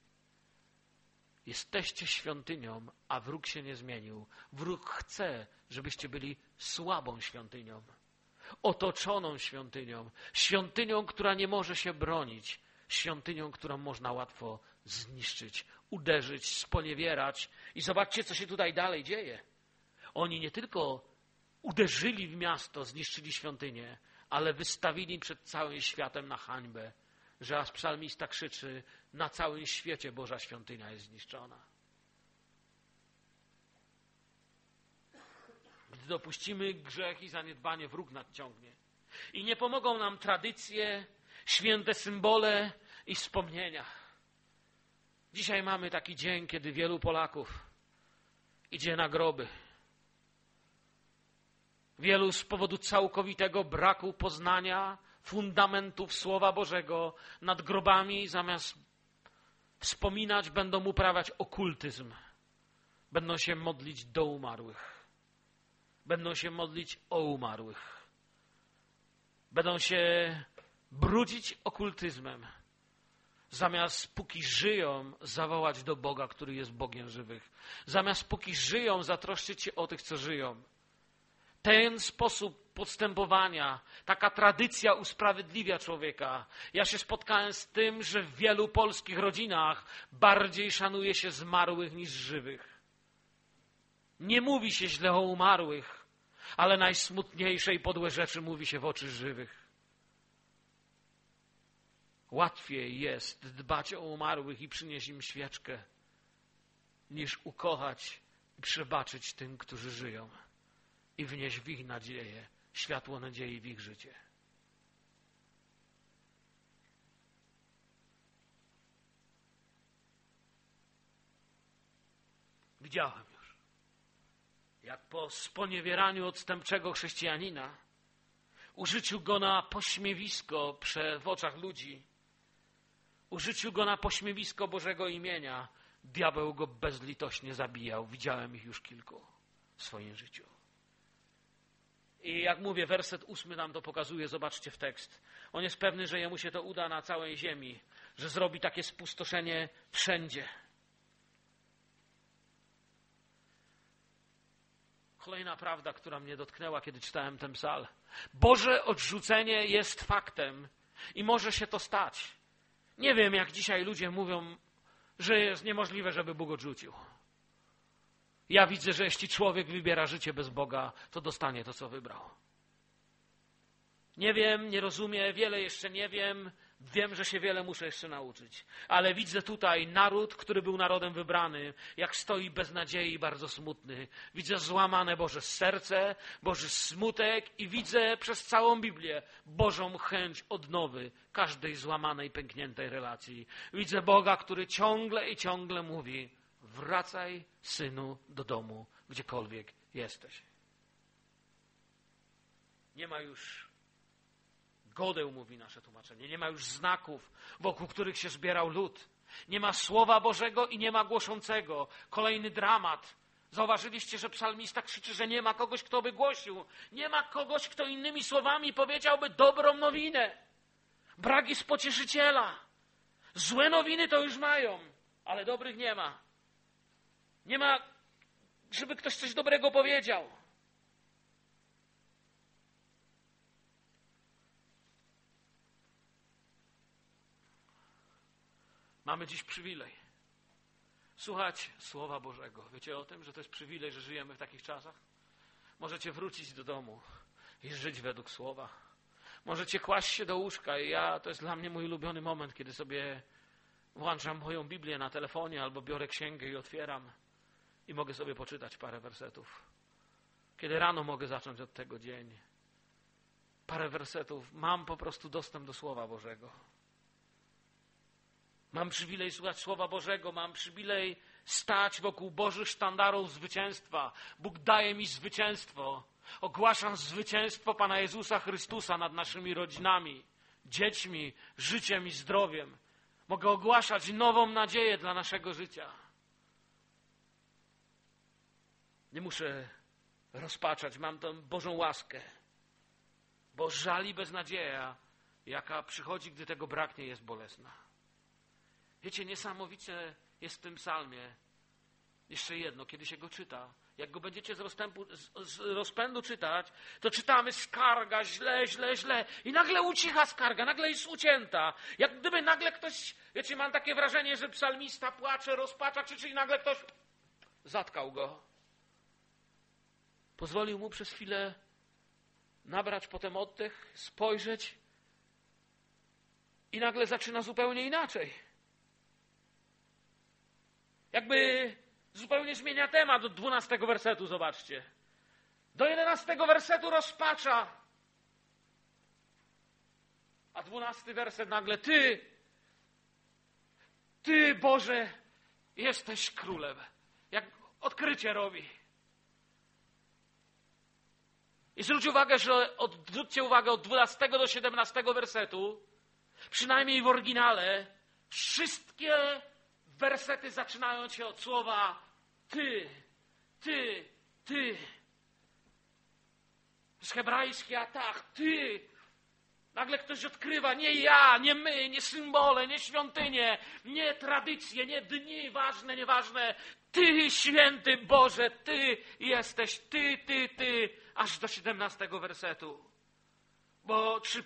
Jesteście świątynią, a wróg się nie zmienił. Wróg chce, żebyście byli słabą świątynią, otoczoną świątynią, świątynią, która nie może się bronić, świątynią, którą można łatwo zniszczyć, uderzyć, sponiewierać. I zobaczcie, co się tutaj dalej dzieje. Oni nie tylko uderzyli w miasto, zniszczyli świątynię, ale wystawili przed całym światem na hańbę, że aż psalmista krzyczy, na całym świecie Boża świątynia jest zniszczona. Gdy dopuścimy grzech i zaniedbanie, wróg nadciągnie. I nie pomogą nam tradycje, święte symbole i wspomnienia. Dzisiaj mamy taki dzień, kiedy wielu Polaków idzie na groby Wielu z powodu całkowitego braku poznania fundamentów Słowa Bożego nad grobami zamiast wspominać, będą uprawiać okultyzm. Będą się modlić do umarłych. Będą się modlić o umarłych. Będą się brudzić okultyzmem. Zamiast póki żyją, zawołać do Boga, który jest Bogiem żywych. Zamiast póki żyją, zatroszczyć się o tych, co żyją ten sposób postępowania, taka tradycja usprawiedliwia człowieka. Ja się spotkałem z tym, że w wielu polskich rodzinach bardziej szanuje się zmarłych niż żywych. Nie mówi się źle o umarłych, ale najsmutniejsze i podłe rzeczy mówi się w oczy żywych. Łatwiej jest dbać o umarłych i przynieść im świeczkę, niż ukochać i przebaczyć tym, którzy żyją i wnieść w ich nadzieję, światło nadziei w ich życie. Widziałem już, jak po sponiewieraniu odstępczego chrześcijanina, użyciu go na pośmiewisko w oczach ludzi, użyciu go na pośmiewisko Bożego imienia, diabeł go bezlitośnie zabijał. Widziałem ich już kilku w swoim życiu. I jak mówię, werset ósmy nam to pokazuje, zobaczcie w tekst. On jest pewny, że jemu się to uda na całej ziemi, że zrobi takie spustoszenie wszędzie. Kolejna prawda, która mnie dotknęła, kiedy czytałem ten psal. Boże odrzucenie jest faktem i może się to stać. Nie wiem, jak dzisiaj ludzie mówią, że jest niemożliwe, żeby Bóg odrzucił. Ja widzę, że jeśli człowiek wybiera życie bez Boga, to dostanie to, co wybrał. Nie wiem, nie rozumiem, wiele jeszcze nie wiem. Wiem, że się wiele muszę jeszcze nauczyć, ale widzę tutaj naród, który był narodem wybrany, jak stoi bez nadziei, bardzo smutny. Widzę złamane Boże serce, Boży smutek i widzę przez całą Biblię Bożą chęć odnowy każdej złamanej, pękniętej relacji. Widzę Boga, który ciągle i ciągle mówi: Wracaj, synu, do domu, gdziekolwiek jesteś. Nie ma już godeł, mówi nasze tłumaczenie. Nie ma już znaków, wokół których się zbierał lud. Nie ma Słowa Bożego i nie ma głoszącego. Kolejny dramat. Zauważyliście, że psalmista krzyczy, że nie ma kogoś, kto by głosił. Nie ma kogoś, kto innymi słowami powiedziałby dobrą nowinę. Brak jest pocieszyciela. Złe nowiny to już mają, ale dobrych nie ma. Nie ma, żeby ktoś coś dobrego powiedział. Mamy dziś przywilej. Słuchać Słowa Bożego. Wiecie o tym, że to jest przywilej, że żyjemy w takich czasach? Możecie wrócić do domu i żyć według Słowa. Możecie kłaść się do łóżka i ja, to jest dla mnie mój ulubiony moment, kiedy sobie włączam moją Biblię na telefonie albo biorę księgę i otwieram i mogę sobie poczytać parę wersetów. Kiedy rano mogę zacząć od tego dzień. Parę wersetów. Mam po prostu dostęp do Słowa Bożego. Mam przywilej słuchać Słowa Bożego, mam przywilej stać wokół Bożych sztandarów zwycięstwa. Bóg daje mi zwycięstwo. Ogłaszam zwycięstwo Pana Jezusa Chrystusa nad naszymi rodzinami, dziećmi, życiem i zdrowiem. Mogę ogłaszać nową nadzieję dla naszego życia. Nie muszę rozpaczać, mam tę Bożą łaskę. Bo żali beznadzieja, jaka przychodzi, gdy tego braknie, jest bolesna. Wiecie, niesamowicie jest w tym psalmie jeszcze jedno, kiedy się go czyta. Jak go będziecie z, rozpędu, z rozpędu czytać, to czytamy skarga, źle, źle, źle. I nagle ucicha skarga, nagle jest ucięta. Jak gdyby nagle ktoś, wiecie, mam takie wrażenie, że psalmista płacze, rozpacza, krzyczy i nagle ktoś zatkał go. Pozwolił mu przez chwilę nabrać potem oddech, spojrzeć i nagle zaczyna zupełnie inaczej. Jakby zupełnie zmienia temat od 12 wersetu, zobaczcie. Do 11 wersetu rozpacza. A 12 werset nagle ty, ty Boże, jesteś królem. Jak odkrycie robi. I zwróć uwagę, że od, zwróćcie uwagę od 12 do 17 wersetu, przynajmniej w oryginale, wszystkie Wersety zaczynają się od słowa ty, ty, ty. Z hebrajski atak, ty. Nagle ktoś odkrywa, nie ja, nie my, nie symbole, nie świątynie, nie tradycje, nie dni ważne, nieważne. Ty, święty Boże, Ty jesteś, Ty, Ty, Ty, aż do 17 wersetu. Bo czy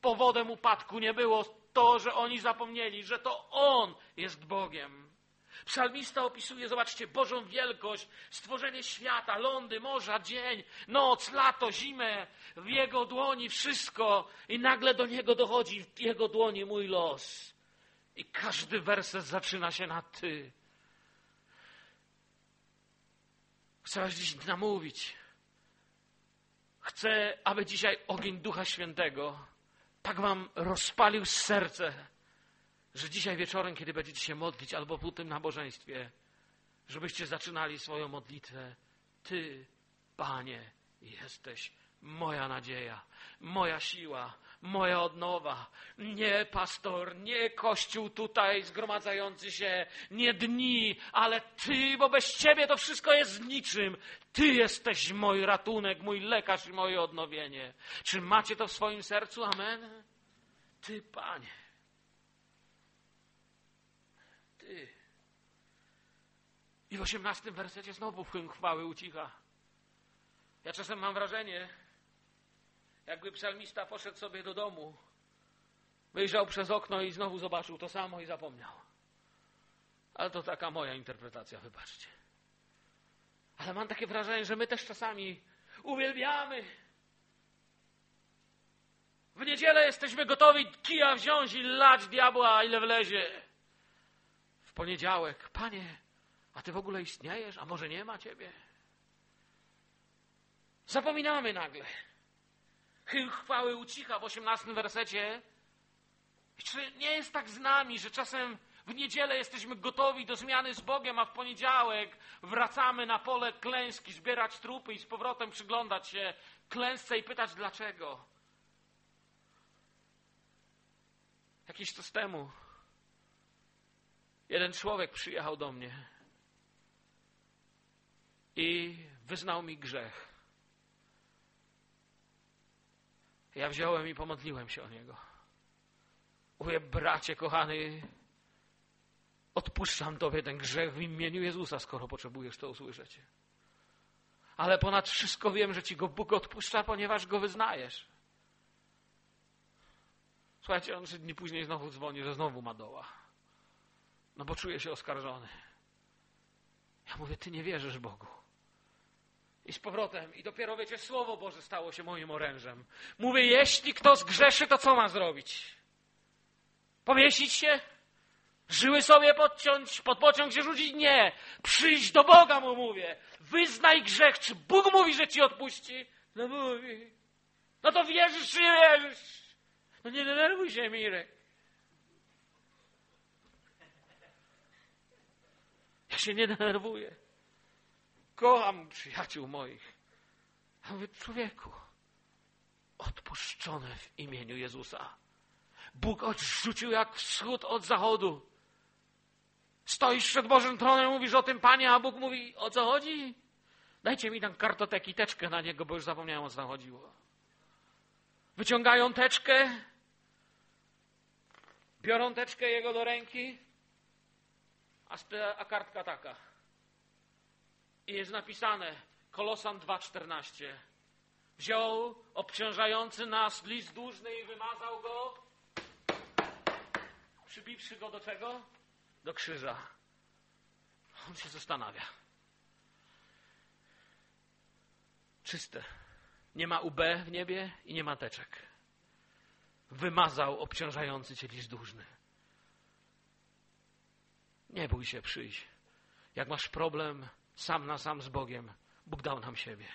powodem upadku nie było to, że oni zapomnieli, że to On jest Bogiem. Psalmista opisuje, zobaczcie, Bożą wielkość, stworzenie świata, lądy, morza, dzień, noc, lato, zimę, w Jego dłoni wszystko i nagle do Niego dochodzi w Jego dłoni mój los. I każdy werset zaczyna się na Ty. Chcę dziś namówić. Chcę, aby dzisiaj ogień Ducha Świętego tak wam rozpalił serce, że dzisiaj wieczorem, kiedy będziecie się modlić albo po tym nabożeństwie, żebyście zaczynali swoją modlitwę. Ty, Panie, jesteś moja nadzieja, moja siła, moja odnowa. Nie pastor, nie kościół tutaj zgromadzający się, nie dni, ale Ty, bo bez Ciebie to wszystko jest niczym. Ty jesteś mój ratunek, mój lekarz i moje odnowienie. Czy macie to w swoim sercu? Amen? Ty, Panie. Ty. I w osiemnastym wersecie znowu chwały ucicha. Ja czasem mam wrażenie, jakby psalmista poszedł sobie do domu, wyjrzał przez okno i znowu zobaczył to samo i zapomniał. Ale to taka moja interpretacja, wybaczcie. Ale mam takie wrażenie, że my też czasami uwielbiamy. W niedzielę jesteśmy gotowi kija wziąć i lać diabła, ile wlezie. W poniedziałek, panie, a ty w ogóle istniejesz? A może nie ma ciebie? Zapominamy nagle. Chył chwały ucicha w osiemnastym wersecie. Czy nie jest tak z nami, że czasem w niedzielę jesteśmy gotowi do zmiany z Bogiem, a w poniedziałek wracamy na pole klęski, zbierać trupy i z powrotem przyglądać się klęsce i pytać dlaczego? Jakiś czas temu jeden człowiek przyjechał do mnie i wyznał mi grzech. Ja wziąłem i pomodliłem się o niego. Mówię, bracie kochany, odpuszczam Tobie ten grzech w imieniu Jezusa, skoro potrzebujesz to usłyszeć. Ale ponad wszystko wiem, że Ci go Bóg odpuszcza, ponieważ go wyznajesz. Słuchajcie, on trzy dni później znowu dzwoni, że znowu ma doła. No bo czuje się oskarżony. Ja mówię, Ty nie wierzysz Bogu. I z powrotem, i dopiero wiecie, Słowo Boże stało się moim orężem. Mówię, jeśli kto zgrzeszy, to co ma zrobić? Powiesić się? Żyły sobie podciąć, pod pociąg się rzucić? Nie. Przyjdź do Boga, mu mówię. Wyznaj grzech. Czy Bóg mówi, że ci odpuści? No mówi. No to wierzysz, czy nie wierzysz? No nie denerwuj się, Mirek. Ja się nie denerwuję. Kocham przyjaciół moich. A mówię, człowieku, odpuszczone w imieniu Jezusa. Bóg odrzucił jak wschód od zachodu. Stoisz przed Bożym tronem, mówisz o tym Panie, a Bóg mówi, o co chodzi? Dajcie mi tam kartoteki, teczkę na niego, bo już zapomniałem, o co chodziło. Wyciągają teczkę, biorą teczkę jego do ręki, a, a kartka taka. I jest napisane, Kolosan 2,14. Wziął obciążający nas list dłużny i wymazał go, przybiwszy go do czego? do krzyża. On się zastanawia. Czyste. Nie ma UB w niebie i nie ma teczek. Wymazał obciążający cię list dłużny. Nie bój się przyjść. Jak masz problem sam na sam z Bogiem, Bóg dał nam siebie.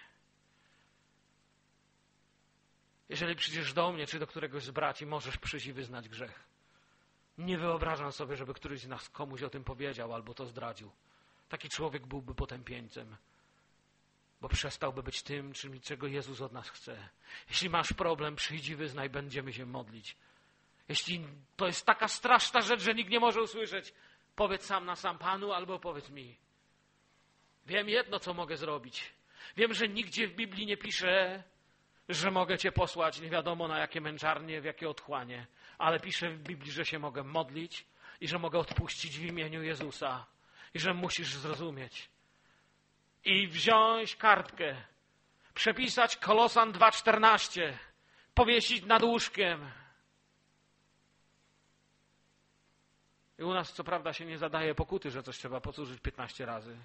Jeżeli przyjdziesz do mnie czy do któregoś z braci, możesz przyjść i wyznać grzech. Nie wyobrażam sobie, żeby któryś z nas komuś o tym powiedział albo to zdradził. Taki człowiek byłby potępieńcem, bo przestałby być tym, czym, czego Jezus od nas chce. Jeśli masz problem, przyjdź i wyznaj, będziemy się modlić. Jeśli to jest taka straszna rzecz, że nikt nie może usłyszeć, powiedz sam na sam Panu albo powiedz mi. Wiem jedno, co mogę zrobić. Wiem, że nigdzie w Biblii nie pisze, że mogę Cię posłać nie wiadomo na jakie męczarnie, w jakie otchłanie ale pisze w Biblii, że się mogę modlić i że mogę odpuścić w imieniu Jezusa i że musisz zrozumieć. I wziąć kartkę, przepisać Kolosan 2,14, powiesić nad łóżkiem. I u nas co prawda się nie zadaje pokuty, że coś trzeba posłużyć 15 razy,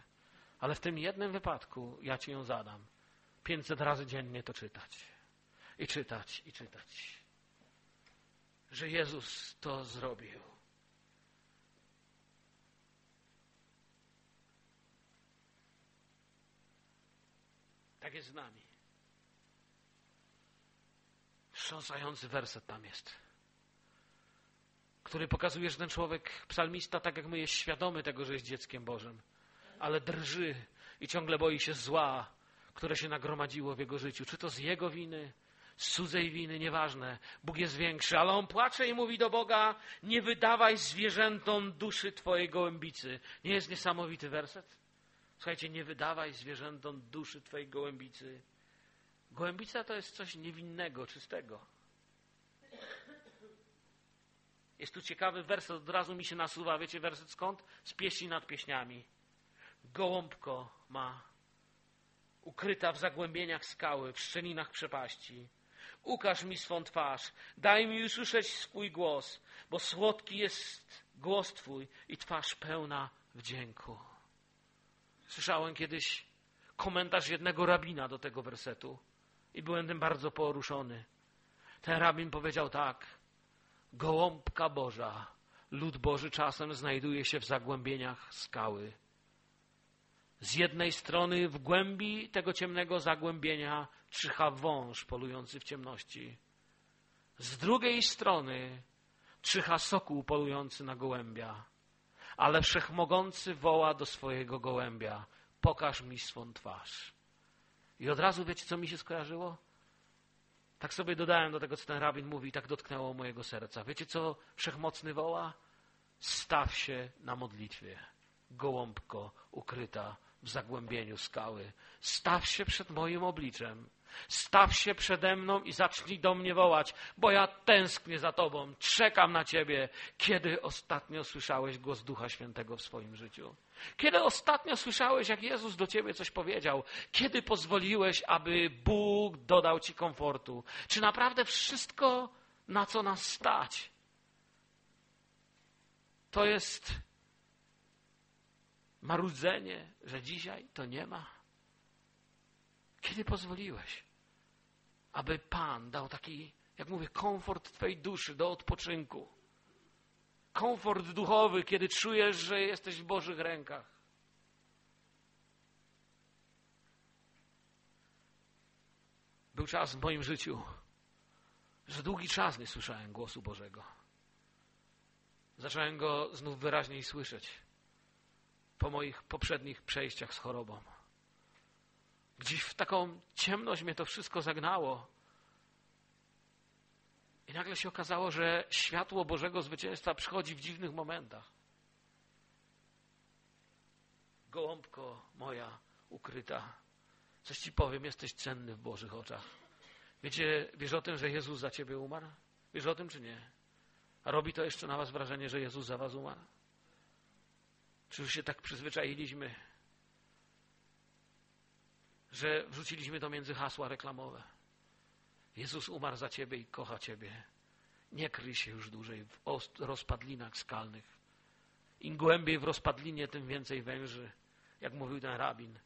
ale w tym jednym wypadku ja ci ją zadam. 500 razy dziennie to czytać. I czytać, i czytać że Jezus to zrobił. Tak jest z nami. Wstrząsający werset tam jest, który pokazuje, że ten człowiek, psalmista, tak jak my, jest świadomy tego, że jest dzieckiem Bożym, ale drży i ciągle boi się zła, które się nagromadziło w jego życiu. Czy to z jego winy, z cudzej winy, nieważne. Bóg jest większy, ale on płacze i mówi do Boga: Nie wydawaj zwierzętom duszy twojej gołębicy. Nie jest niesamowity werset? Słuchajcie, nie wydawaj zwierzętom duszy twojej gołębicy. Gołębica to jest coś niewinnego, czystego. Jest tu ciekawy werset, od razu mi się nasuwa. Wiecie werset skąd? Z pieśni nad pieśniami. Gołąbko ma ukryta w zagłębieniach skały, w szczelinach przepaści. Ukaż mi swą twarz, daj mi usłyszeć swój głos, bo słodki jest głos Twój i twarz pełna wdzięku. Słyszałem kiedyś komentarz jednego rabina do tego wersetu i byłem tym bardzo poruszony. Ten rabin powiedział tak: Gołąbka Boża, lud Boży czasem znajduje się w zagłębieniach skały. Z jednej strony w głębi tego ciemnego zagłębienia czyha wąż polujący w ciemności. Z drugiej strony czyha sokół polujący na gołębia. Ale wszechmogący woła do swojego gołębia: Pokaż mi swą twarz. I od razu wiecie, co mi się skojarzyło? Tak sobie dodałem do tego, co ten rabin mówi, i tak dotknęło mojego serca. Wiecie, co wszechmocny woła? Staw się na modlitwie, gołąbko ukryta w zagłębieniu skały. Staw się przed moim obliczem. Staw się przede mną i zacznij do mnie wołać, bo ja tęsknię za Tobą, czekam na Ciebie. Kiedy ostatnio słyszałeś głos Ducha Świętego w swoim życiu? Kiedy ostatnio słyszałeś, jak Jezus do Ciebie coś powiedział? Kiedy pozwoliłeś, aby Bóg dodał Ci komfortu? Czy naprawdę wszystko, na co nas stać, to jest marudzenie, że dzisiaj to nie ma? Kiedy pozwoliłeś, aby Pan dał taki, jak mówię, komfort Twojej duszy do odpoczynku? Komfort duchowy, kiedy czujesz, że jesteś w Bożych rękach. Był czas w moim życiu, że długi czas nie słyszałem głosu Bożego. Zacząłem go znów wyraźniej słyszeć po moich poprzednich przejściach z chorobą. Gdzieś w taką ciemność mnie to wszystko zagnało. I nagle się okazało, że światło Bożego zwycięstwa przychodzi w dziwnych momentach. Gołąbko moja ukryta. Coś ci powiem, jesteś cenny w Bożych oczach. Wiecie, wiesz o tym, że Jezus za ciebie umarł? Wiesz o tym, czy nie? A robi to jeszcze na was wrażenie, że Jezus za was umarł? Czy już się tak przyzwyczailiśmy, że wrzuciliśmy to między hasła reklamowe. Jezus umarł za ciebie i kocha ciebie. Nie kryj się już dłużej w rozpadlinach skalnych. Im głębiej w rozpadlinie, tym więcej węży, jak mówił ten rabin.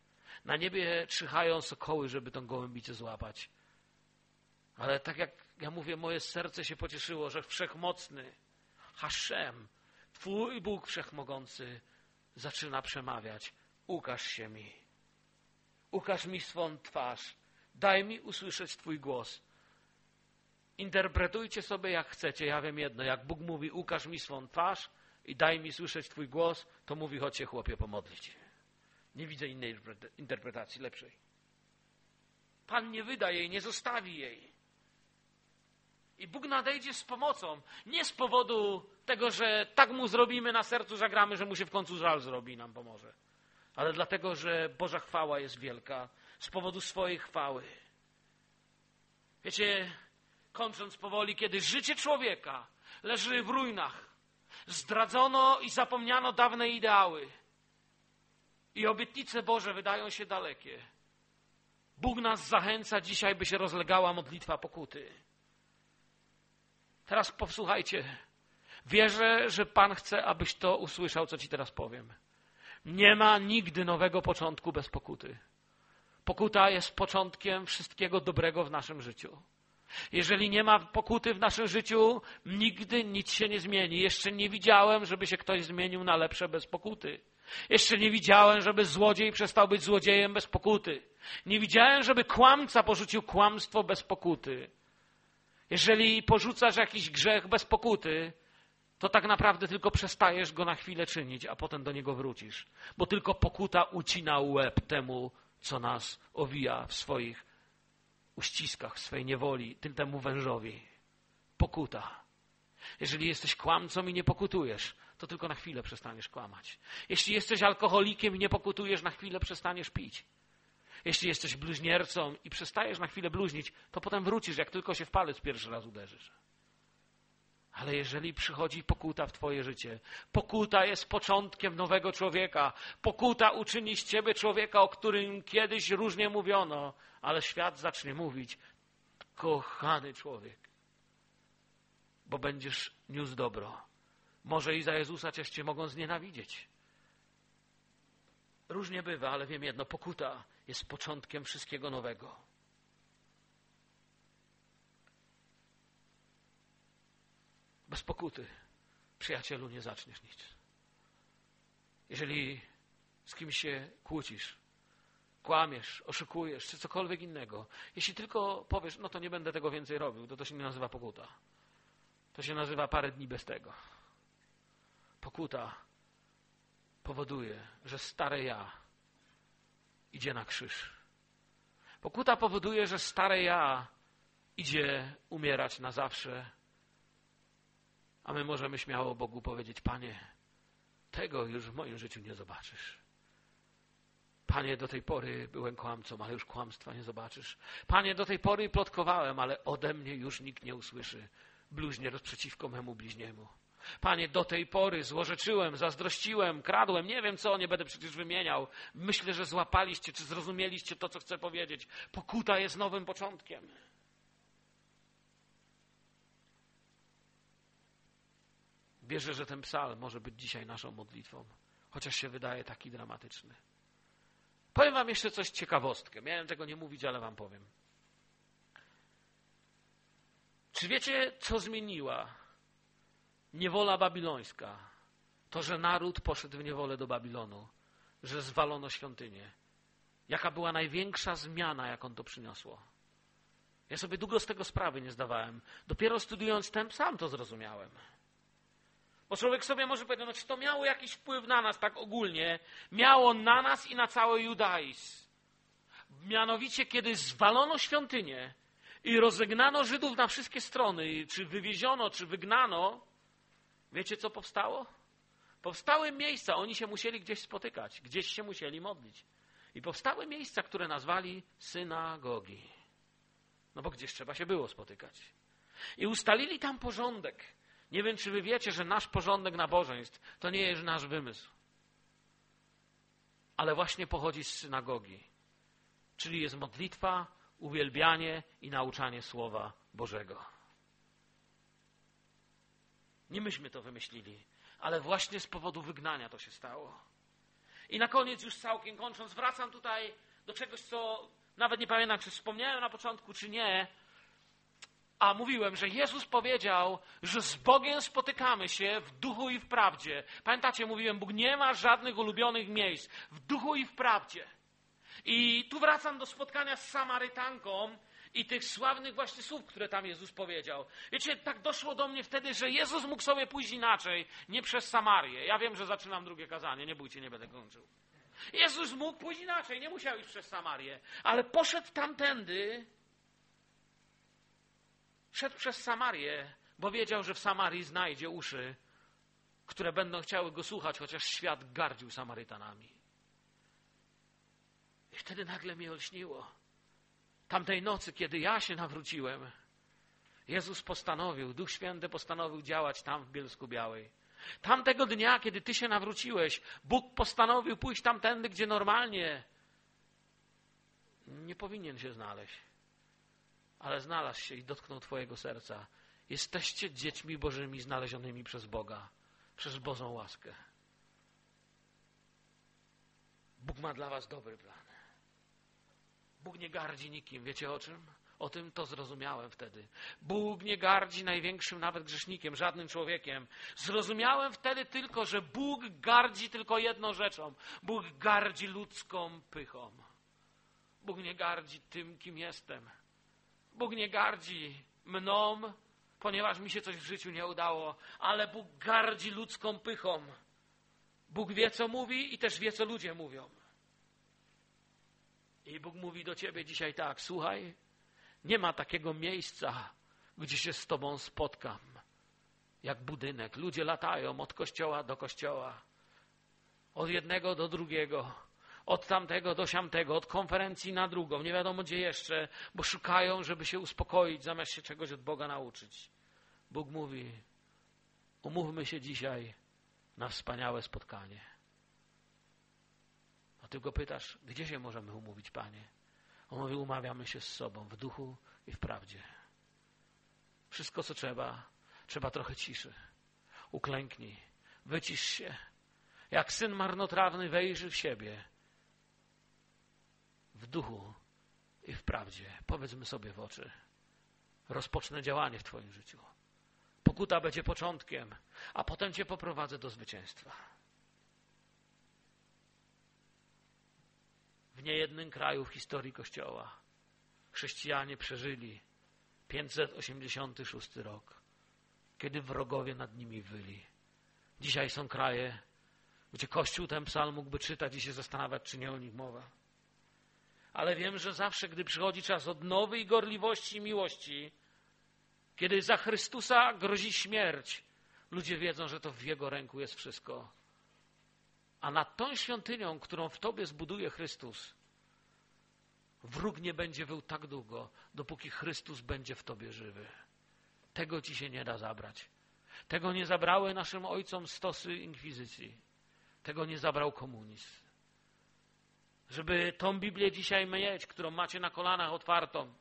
Na niebie czyhają sokoły, żeby tą gołębicę złapać. Ale tak jak ja mówię, moje serce się pocieszyło, że wszechmocny Haszem, Twój Bóg wszechmogący, zaczyna przemawiać. Ukaż się mi. Ukaż mi swą twarz. Daj mi usłyszeć Twój głos. Interpretujcie sobie jak chcecie. Ja wiem jedno. Jak Bóg mówi, ukaż mi swą twarz i daj mi słyszeć Twój głos, to mówi, chodź się chłopie pomodlić. Nie widzę innej interpretacji, lepszej. Pan nie wyda jej, nie zostawi jej. I Bóg nadejdzie z pomocą. Nie z powodu tego, że tak mu zrobimy na sercu, zagramy, że mu się w końcu żal zrobi i nam pomoże ale dlatego, że Boża chwała jest wielka z powodu swojej chwały. Wiecie, kończąc powoli, kiedy życie człowieka leży w ruinach, zdradzono i zapomniano dawne ideały i obietnice Boże wydają się dalekie. Bóg nas zachęca dzisiaj, by się rozlegała modlitwa pokuty. Teraz posłuchajcie. Wierzę, że Pan chce, abyś to usłyszał, co Ci teraz powiem. Nie ma nigdy nowego początku bez pokuty. Pokuta jest początkiem wszystkiego dobrego w naszym życiu. Jeżeli nie ma pokuty w naszym życiu, nigdy nic się nie zmieni. Jeszcze nie widziałem, żeby się ktoś zmienił na lepsze bez pokuty. Jeszcze nie widziałem, żeby złodziej przestał być złodziejem bez pokuty. Nie widziałem, żeby kłamca porzucił kłamstwo bez pokuty. Jeżeli porzucasz jakiś grzech bez pokuty, to tak naprawdę tylko przestajesz go na chwilę czynić, a potem do niego wrócisz. Bo tylko pokuta ucina łeb temu, co nas owija w swoich uściskach, w swojej niewoli, tym temu wężowi. Pokuta. Jeżeli jesteś kłamcą i nie pokutujesz, to tylko na chwilę przestaniesz kłamać. Jeśli jesteś alkoholikiem i nie pokutujesz, na chwilę przestaniesz pić. Jeśli jesteś bluźniercą i przestajesz na chwilę bluźnić, to potem wrócisz, jak tylko się w palec pierwszy raz uderzysz. Ale jeżeli przychodzi pokuta w Twoje życie, pokuta jest początkiem nowego człowieka. Pokuta uczyni z Ciebie człowieka, o którym kiedyś różnie mówiono, ale świat zacznie mówić: kochany człowiek, bo będziesz niósł dobro. Może i za Jezusa Cię mogą znienawidzieć. Różnie bywa, ale wiem jedno: pokuta jest początkiem wszystkiego nowego. Bez pokuty, przyjacielu, nie zaczniesz nic. Jeżeli z kimś się kłócisz, kłamiesz, oszukujesz, czy cokolwiek innego, jeśli tylko powiesz, no to nie będę tego więcej robił, to to się nie nazywa pokuta. To się nazywa parę dni bez tego. Pokuta powoduje, że stare ja idzie na krzyż. Pokuta powoduje, że stare ja idzie umierać na zawsze. A my możemy śmiało Bogu powiedzieć: Panie, tego już w moim życiu nie zobaczysz. Panie, do tej pory byłem kłamcą, ale już kłamstwa nie zobaczysz. Panie, do tej pory plotkowałem, ale ode mnie już nikt nie usłyszy. Bluźnierz przeciwko memu bliźniemu. Panie, do tej pory złorzeczyłem, zazdrościłem, kradłem, nie wiem co, nie będę przecież wymieniał. Myślę, że złapaliście, czy zrozumieliście to, co chcę powiedzieć. Pokuta jest nowym początkiem. Wierzę, że ten psalm może być dzisiaj naszą modlitwą, chociaż się wydaje taki dramatyczny. Powiem Wam jeszcze coś ciekawostkę. Miałem tego nie mówić, ale Wam powiem. Czy wiecie, co zmieniła niewola babilońska? To, że naród poszedł w niewolę do Babilonu, że zwalono świątynię. Jaka była największa zmiana, jaką to przyniosło? Ja sobie długo z tego sprawy nie zdawałem. Dopiero studiując ten psalm to zrozumiałem. Bo człowiek sobie może powiedzieć, no czy to miało jakiś wpływ na nas tak ogólnie? Miało na nas i na cały judaizm. Mianowicie, kiedy zwalono świątynię i rozegnano Żydów na wszystkie strony, czy wywieziono, czy wygnano, wiecie co powstało? Powstały miejsca, oni się musieli gdzieś spotykać, gdzieś się musieli modlić. I powstały miejsca, które nazwali synagogi. No bo gdzieś trzeba się było spotykać. I ustalili tam porządek. Nie wiem, czy wy wiecie, że nasz porządek nabożeństw to nie jest nasz wymysł. Ale właśnie pochodzi z synagogi. Czyli jest modlitwa, uwielbianie i nauczanie Słowa Bożego. Nie myśmy to wymyślili, ale właśnie z powodu wygnania to się stało. I na koniec, już całkiem kończąc, wracam tutaj do czegoś, co nawet nie pamiętam, czy wspomniałem na początku, czy nie, a mówiłem, że Jezus powiedział, że z Bogiem spotykamy się w duchu i w prawdzie. Pamiętacie, mówiłem, Bóg nie ma żadnych ulubionych miejsc. W duchu i w prawdzie. I tu wracam do spotkania z Samarytanką i tych sławnych właśnie słów, które tam Jezus powiedział. Wiecie, tak doszło do mnie wtedy, że Jezus mógł sobie pójść inaczej, nie przez Samarię. Ja wiem, że zaczynam drugie kazanie, nie bójcie, nie będę kończył. Jezus mógł pójść inaczej, nie musiał iść przez Samarię, ale poszedł tamtędy, Szedł przez Samarię, bo wiedział, że w Samarii znajdzie uszy, które będą chciały go słuchać, chociaż świat gardził Samarytanami. I wtedy nagle mi olśniło. Tamtej nocy, kiedy ja się nawróciłem, Jezus postanowił, Duch Święty postanowił działać tam w Bielsku Białej. Tamtego dnia, kiedy ty się nawróciłeś, Bóg postanowił pójść tamtędy, gdzie normalnie nie powinien się znaleźć ale znalazł się i dotknął Twojego serca. Jesteście dziećmi Bożymi znalezionymi przez Boga, przez Bożą łaskę. Bóg ma dla Was dobry plan. Bóg nie gardzi nikim. Wiecie o czym? O tym to zrozumiałem wtedy. Bóg nie gardzi największym nawet grzesznikiem, żadnym człowiekiem. Zrozumiałem wtedy tylko, że Bóg gardzi tylko jedną rzeczą. Bóg gardzi ludzką pychą. Bóg nie gardzi tym, kim jestem. Bóg nie gardzi mną, ponieważ mi się coś w życiu nie udało, ale Bóg gardzi ludzką pychą. Bóg wie, co mówi i też wie, co ludzie mówią. I Bóg mówi do ciebie dzisiaj tak: słuchaj, nie ma takiego miejsca, gdzie się z tobą spotkam, jak budynek. Ludzie latają od kościoła do kościoła, od jednego do drugiego od tamtego do siamtego, od konferencji na drugą, nie wiadomo gdzie jeszcze, bo szukają, żeby się uspokoić, zamiast się czegoś od Boga nauczyć. Bóg mówi: umówmy się dzisiaj na wspaniałe spotkanie. Ty go pytasz, gdzie się możemy umówić, Panie? On mówi: umawiamy się z sobą w duchu i w prawdzie. Wszystko, co trzeba, trzeba trochę ciszy. Uklęknij, wycisz się. Jak syn marnotrawny wejrzy w siebie, w duchu i w prawdzie. Powiedzmy sobie w oczy. Rozpocznę działanie w Twoim życiu. Pokuta będzie początkiem, a potem cię poprowadzę do zwycięstwa. Niejednym kraju w historii Kościoła chrześcijanie przeżyli 586 rok, kiedy wrogowie nad nimi wyli. Dzisiaj są kraje, gdzie Kościół ten psalm mógłby czytać i się zastanawiać, czy nie o nich mowa. Ale wiem, że zawsze, gdy przychodzi czas odnowy i gorliwości i miłości, kiedy za Chrystusa grozi śmierć, ludzie wiedzą, że to w Jego ręku jest wszystko. A nad tą świątynią, którą w Tobie zbuduje Chrystus, wróg nie będzie wył tak długo, dopóki Chrystus będzie w Tobie żywy. Tego Ci się nie da zabrać. Tego nie zabrały naszym ojcom stosy inkwizycji. Tego nie zabrał komunizm. Żeby tą Biblię dzisiaj mieć, którą macie na kolanach otwartą,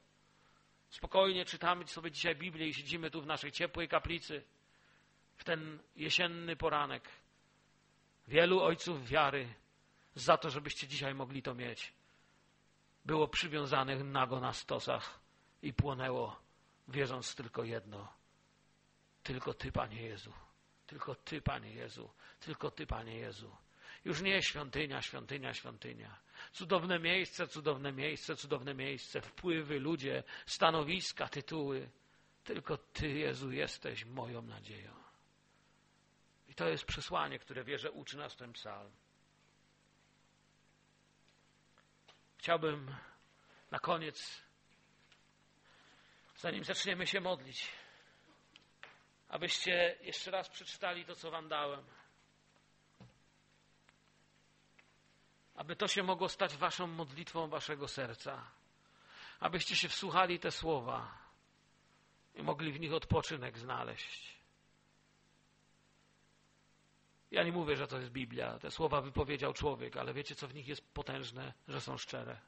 spokojnie czytamy sobie dzisiaj Biblię i siedzimy tu w naszej ciepłej kaplicy w ten jesienny poranek. Wielu ojców wiary za to, żebyście dzisiaj mogli to mieć. Było przywiązanych nago na stosach i płonęło, wierząc tylko jedno. Tylko Ty, Panie Jezu. Tylko Ty, Panie Jezu. Tylko Ty, Panie Jezu. Już nie świątynia, świątynia, świątynia. Cudowne miejsce, cudowne miejsce, cudowne miejsce. Wpływy, ludzie, stanowiska, tytuły. Tylko Ty, Jezu, jesteś moją nadzieją. I to jest przesłanie, które wierzę uczy nas ten psalm. Chciałbym na koniec, zanim zaczniemy się modlić, abyście jeszcze raz przeczytali to, co Wam dałem. Aby to się mogło stać Waszą modlitwą Waszego serca. Abyście się wsłuchali te słowa i mogli w nich odpoczynek znaleźć. Ja nie mówię, że to jest Biblia. Te słowa wypowiedział człowiek, ale wiecie, co w nich jest potężne, że są szczere.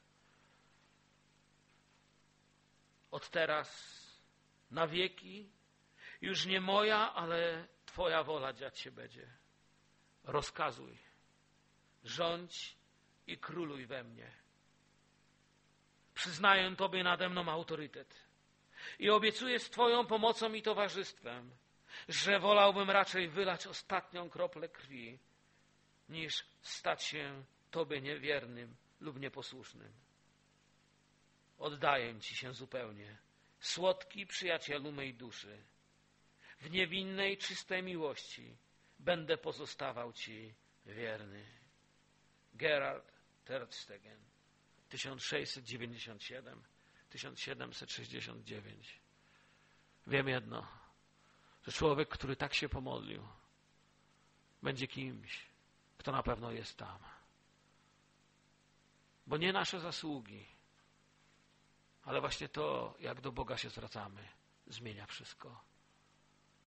Od teraz na wieki już nie moja, ale Twoja wola dziać się będzie. Rozkazuj, rządź i króluj we mnie. Przyznaję Tobie nade mną autorytet i obiecuję z Twoją pomocą i towarzystwem, że wolałbym raczej wylać ostatnią kroplę krwi, niż stać się Tobie niewiernym lub nieposłusznym. Oddaję Ci się zupełnie, słodki przyjacielu mej duszy. W niewinnej, czystej miłości będę pozostawał Ci wierny. Gerard Terstegen, 1697-1769. Wiem jedno, że człowiek, który tak się pomodlił, będzie kimś, kto na pewno jest tam. Bo nie nasze zasługi, ale właśnie to, jak do Boga się zwracamy, zmienia wszystko.